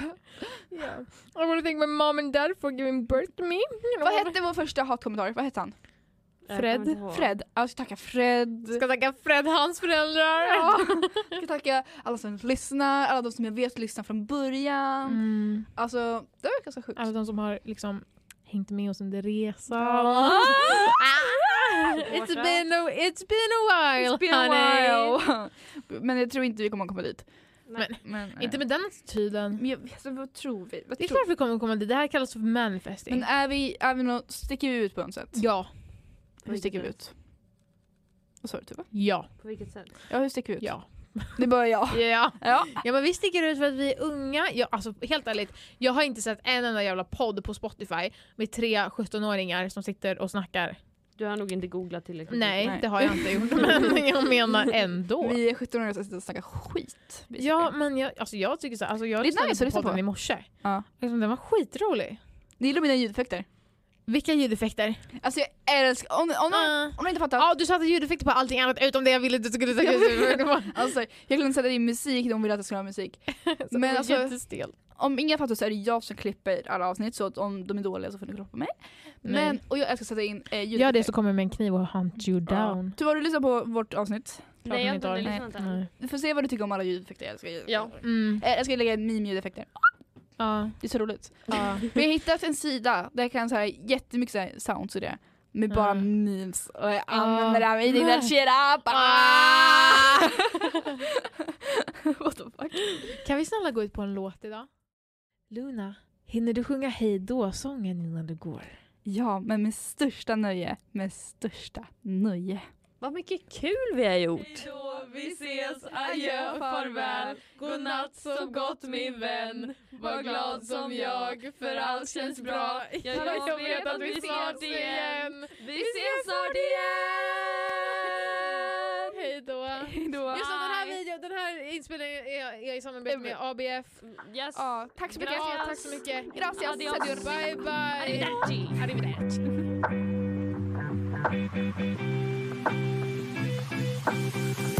Yeah. I wanna thank my mom and dad for giving birth to me. vad hette vår första hatkommentar? Vad hette han? Jag Fred. Fred. Ja, Jag ska tacka Fred. Ska tacka Fred, hans föräldrar. Ja. Jag ska tacka alla som lyssnar, alla de som jag vet lyssnar från början. Mm. Alltså, det var ganska sjukt. Alla de som har liksom hängt med oss under resan. Ja. Ah, it's, been a, it's been a while It's been a honey. while. Men jag tror inte vi kommer att komma dit. Nej. Men, eh, Inte med den attityden. Men jag, alltså, vad tror vi? Vad Det är klart vi kommer komma dit. Det här kallas för manifesting. Men är vi, är vi något, sticker vi ut på något sätt? ja. Hur sticker vi ut? Vad sa du Tuva? Ja. På vilket sätt? Ja, hur sticker vi ut? Ja. Det bara jag. Ja. Ja. ja men vi sticker ut för att vi är unga. Jag, alltså helt ärligt, jag har inte sett en enda jävla podd på Spotify med tre 17-åringar som sitter och snackar. Du har nog inte googlat tillräckligt. Nej, Nej. det har jag inte gjort. Men jag menar ändå. Vi är 17 år som sitter och snackar skit. basically. Ja men jag, alltså jag tycker så alltså jag Det är lyssnade nice på podden på. i morse. Ja. Liksom, den var skitrolig. Det gillar mina ljudeffekter. Vilka ljudeffekter? Alltså jag älskar, om, om, om, Ah. om du inte fattar. Ja du satte ljudeffekter på allting annat utom det jag ville att du skulle säga. Alltså, jag kunde sätta in musik, de ville att jag skulle ha musik. Men alltså, Jättestel. om ingen fattar så är det jag som klipper alla avsnitt så att om de är dåliga så får ni kolla på mig. Men, och jag älskar att sätta in eh, ljudeffekter. Gör det så kommer jag med en kniv och hunt you down. Tyvärr har du lyssnat på vårt avsnitt? Nej, jag har inte lyssnat än. Du får se vad du tycker om alla ljudeffekter. Jag älskar ljud. Ja. Mm. Eh, Jag ska lägga in meme-ljudeffekter. Ja. Det är så roligt. Ja. Vi har hittat en sida där jag kan så här jättemycket så här sounds och det. Med bara Mm. memes. Och jag använder det här med eating that shit up. Ah! What the fuck? Kan vi snälla gå ut på en låt idag? Luna, hinner du sjunga hej då-sången innan du går? Ja, men med största nöje. Med största nöje. Vad mycket kul vi har gjort. vi ses, adjö, farväl Godnatt, sov gott min vän Var glad som jag, för allt känns bra Jag vet att vi snart igen Vi ses snart igen! Hej då! Hejdå. Just det, den här videon, den här inspelningen är, är i samarbete med ABF. Yes. Ja, tack så mycket. Ja, tack så mycket. Gracias. Adios. Bye bye! Arrivederci. Arrivederci. Thank you.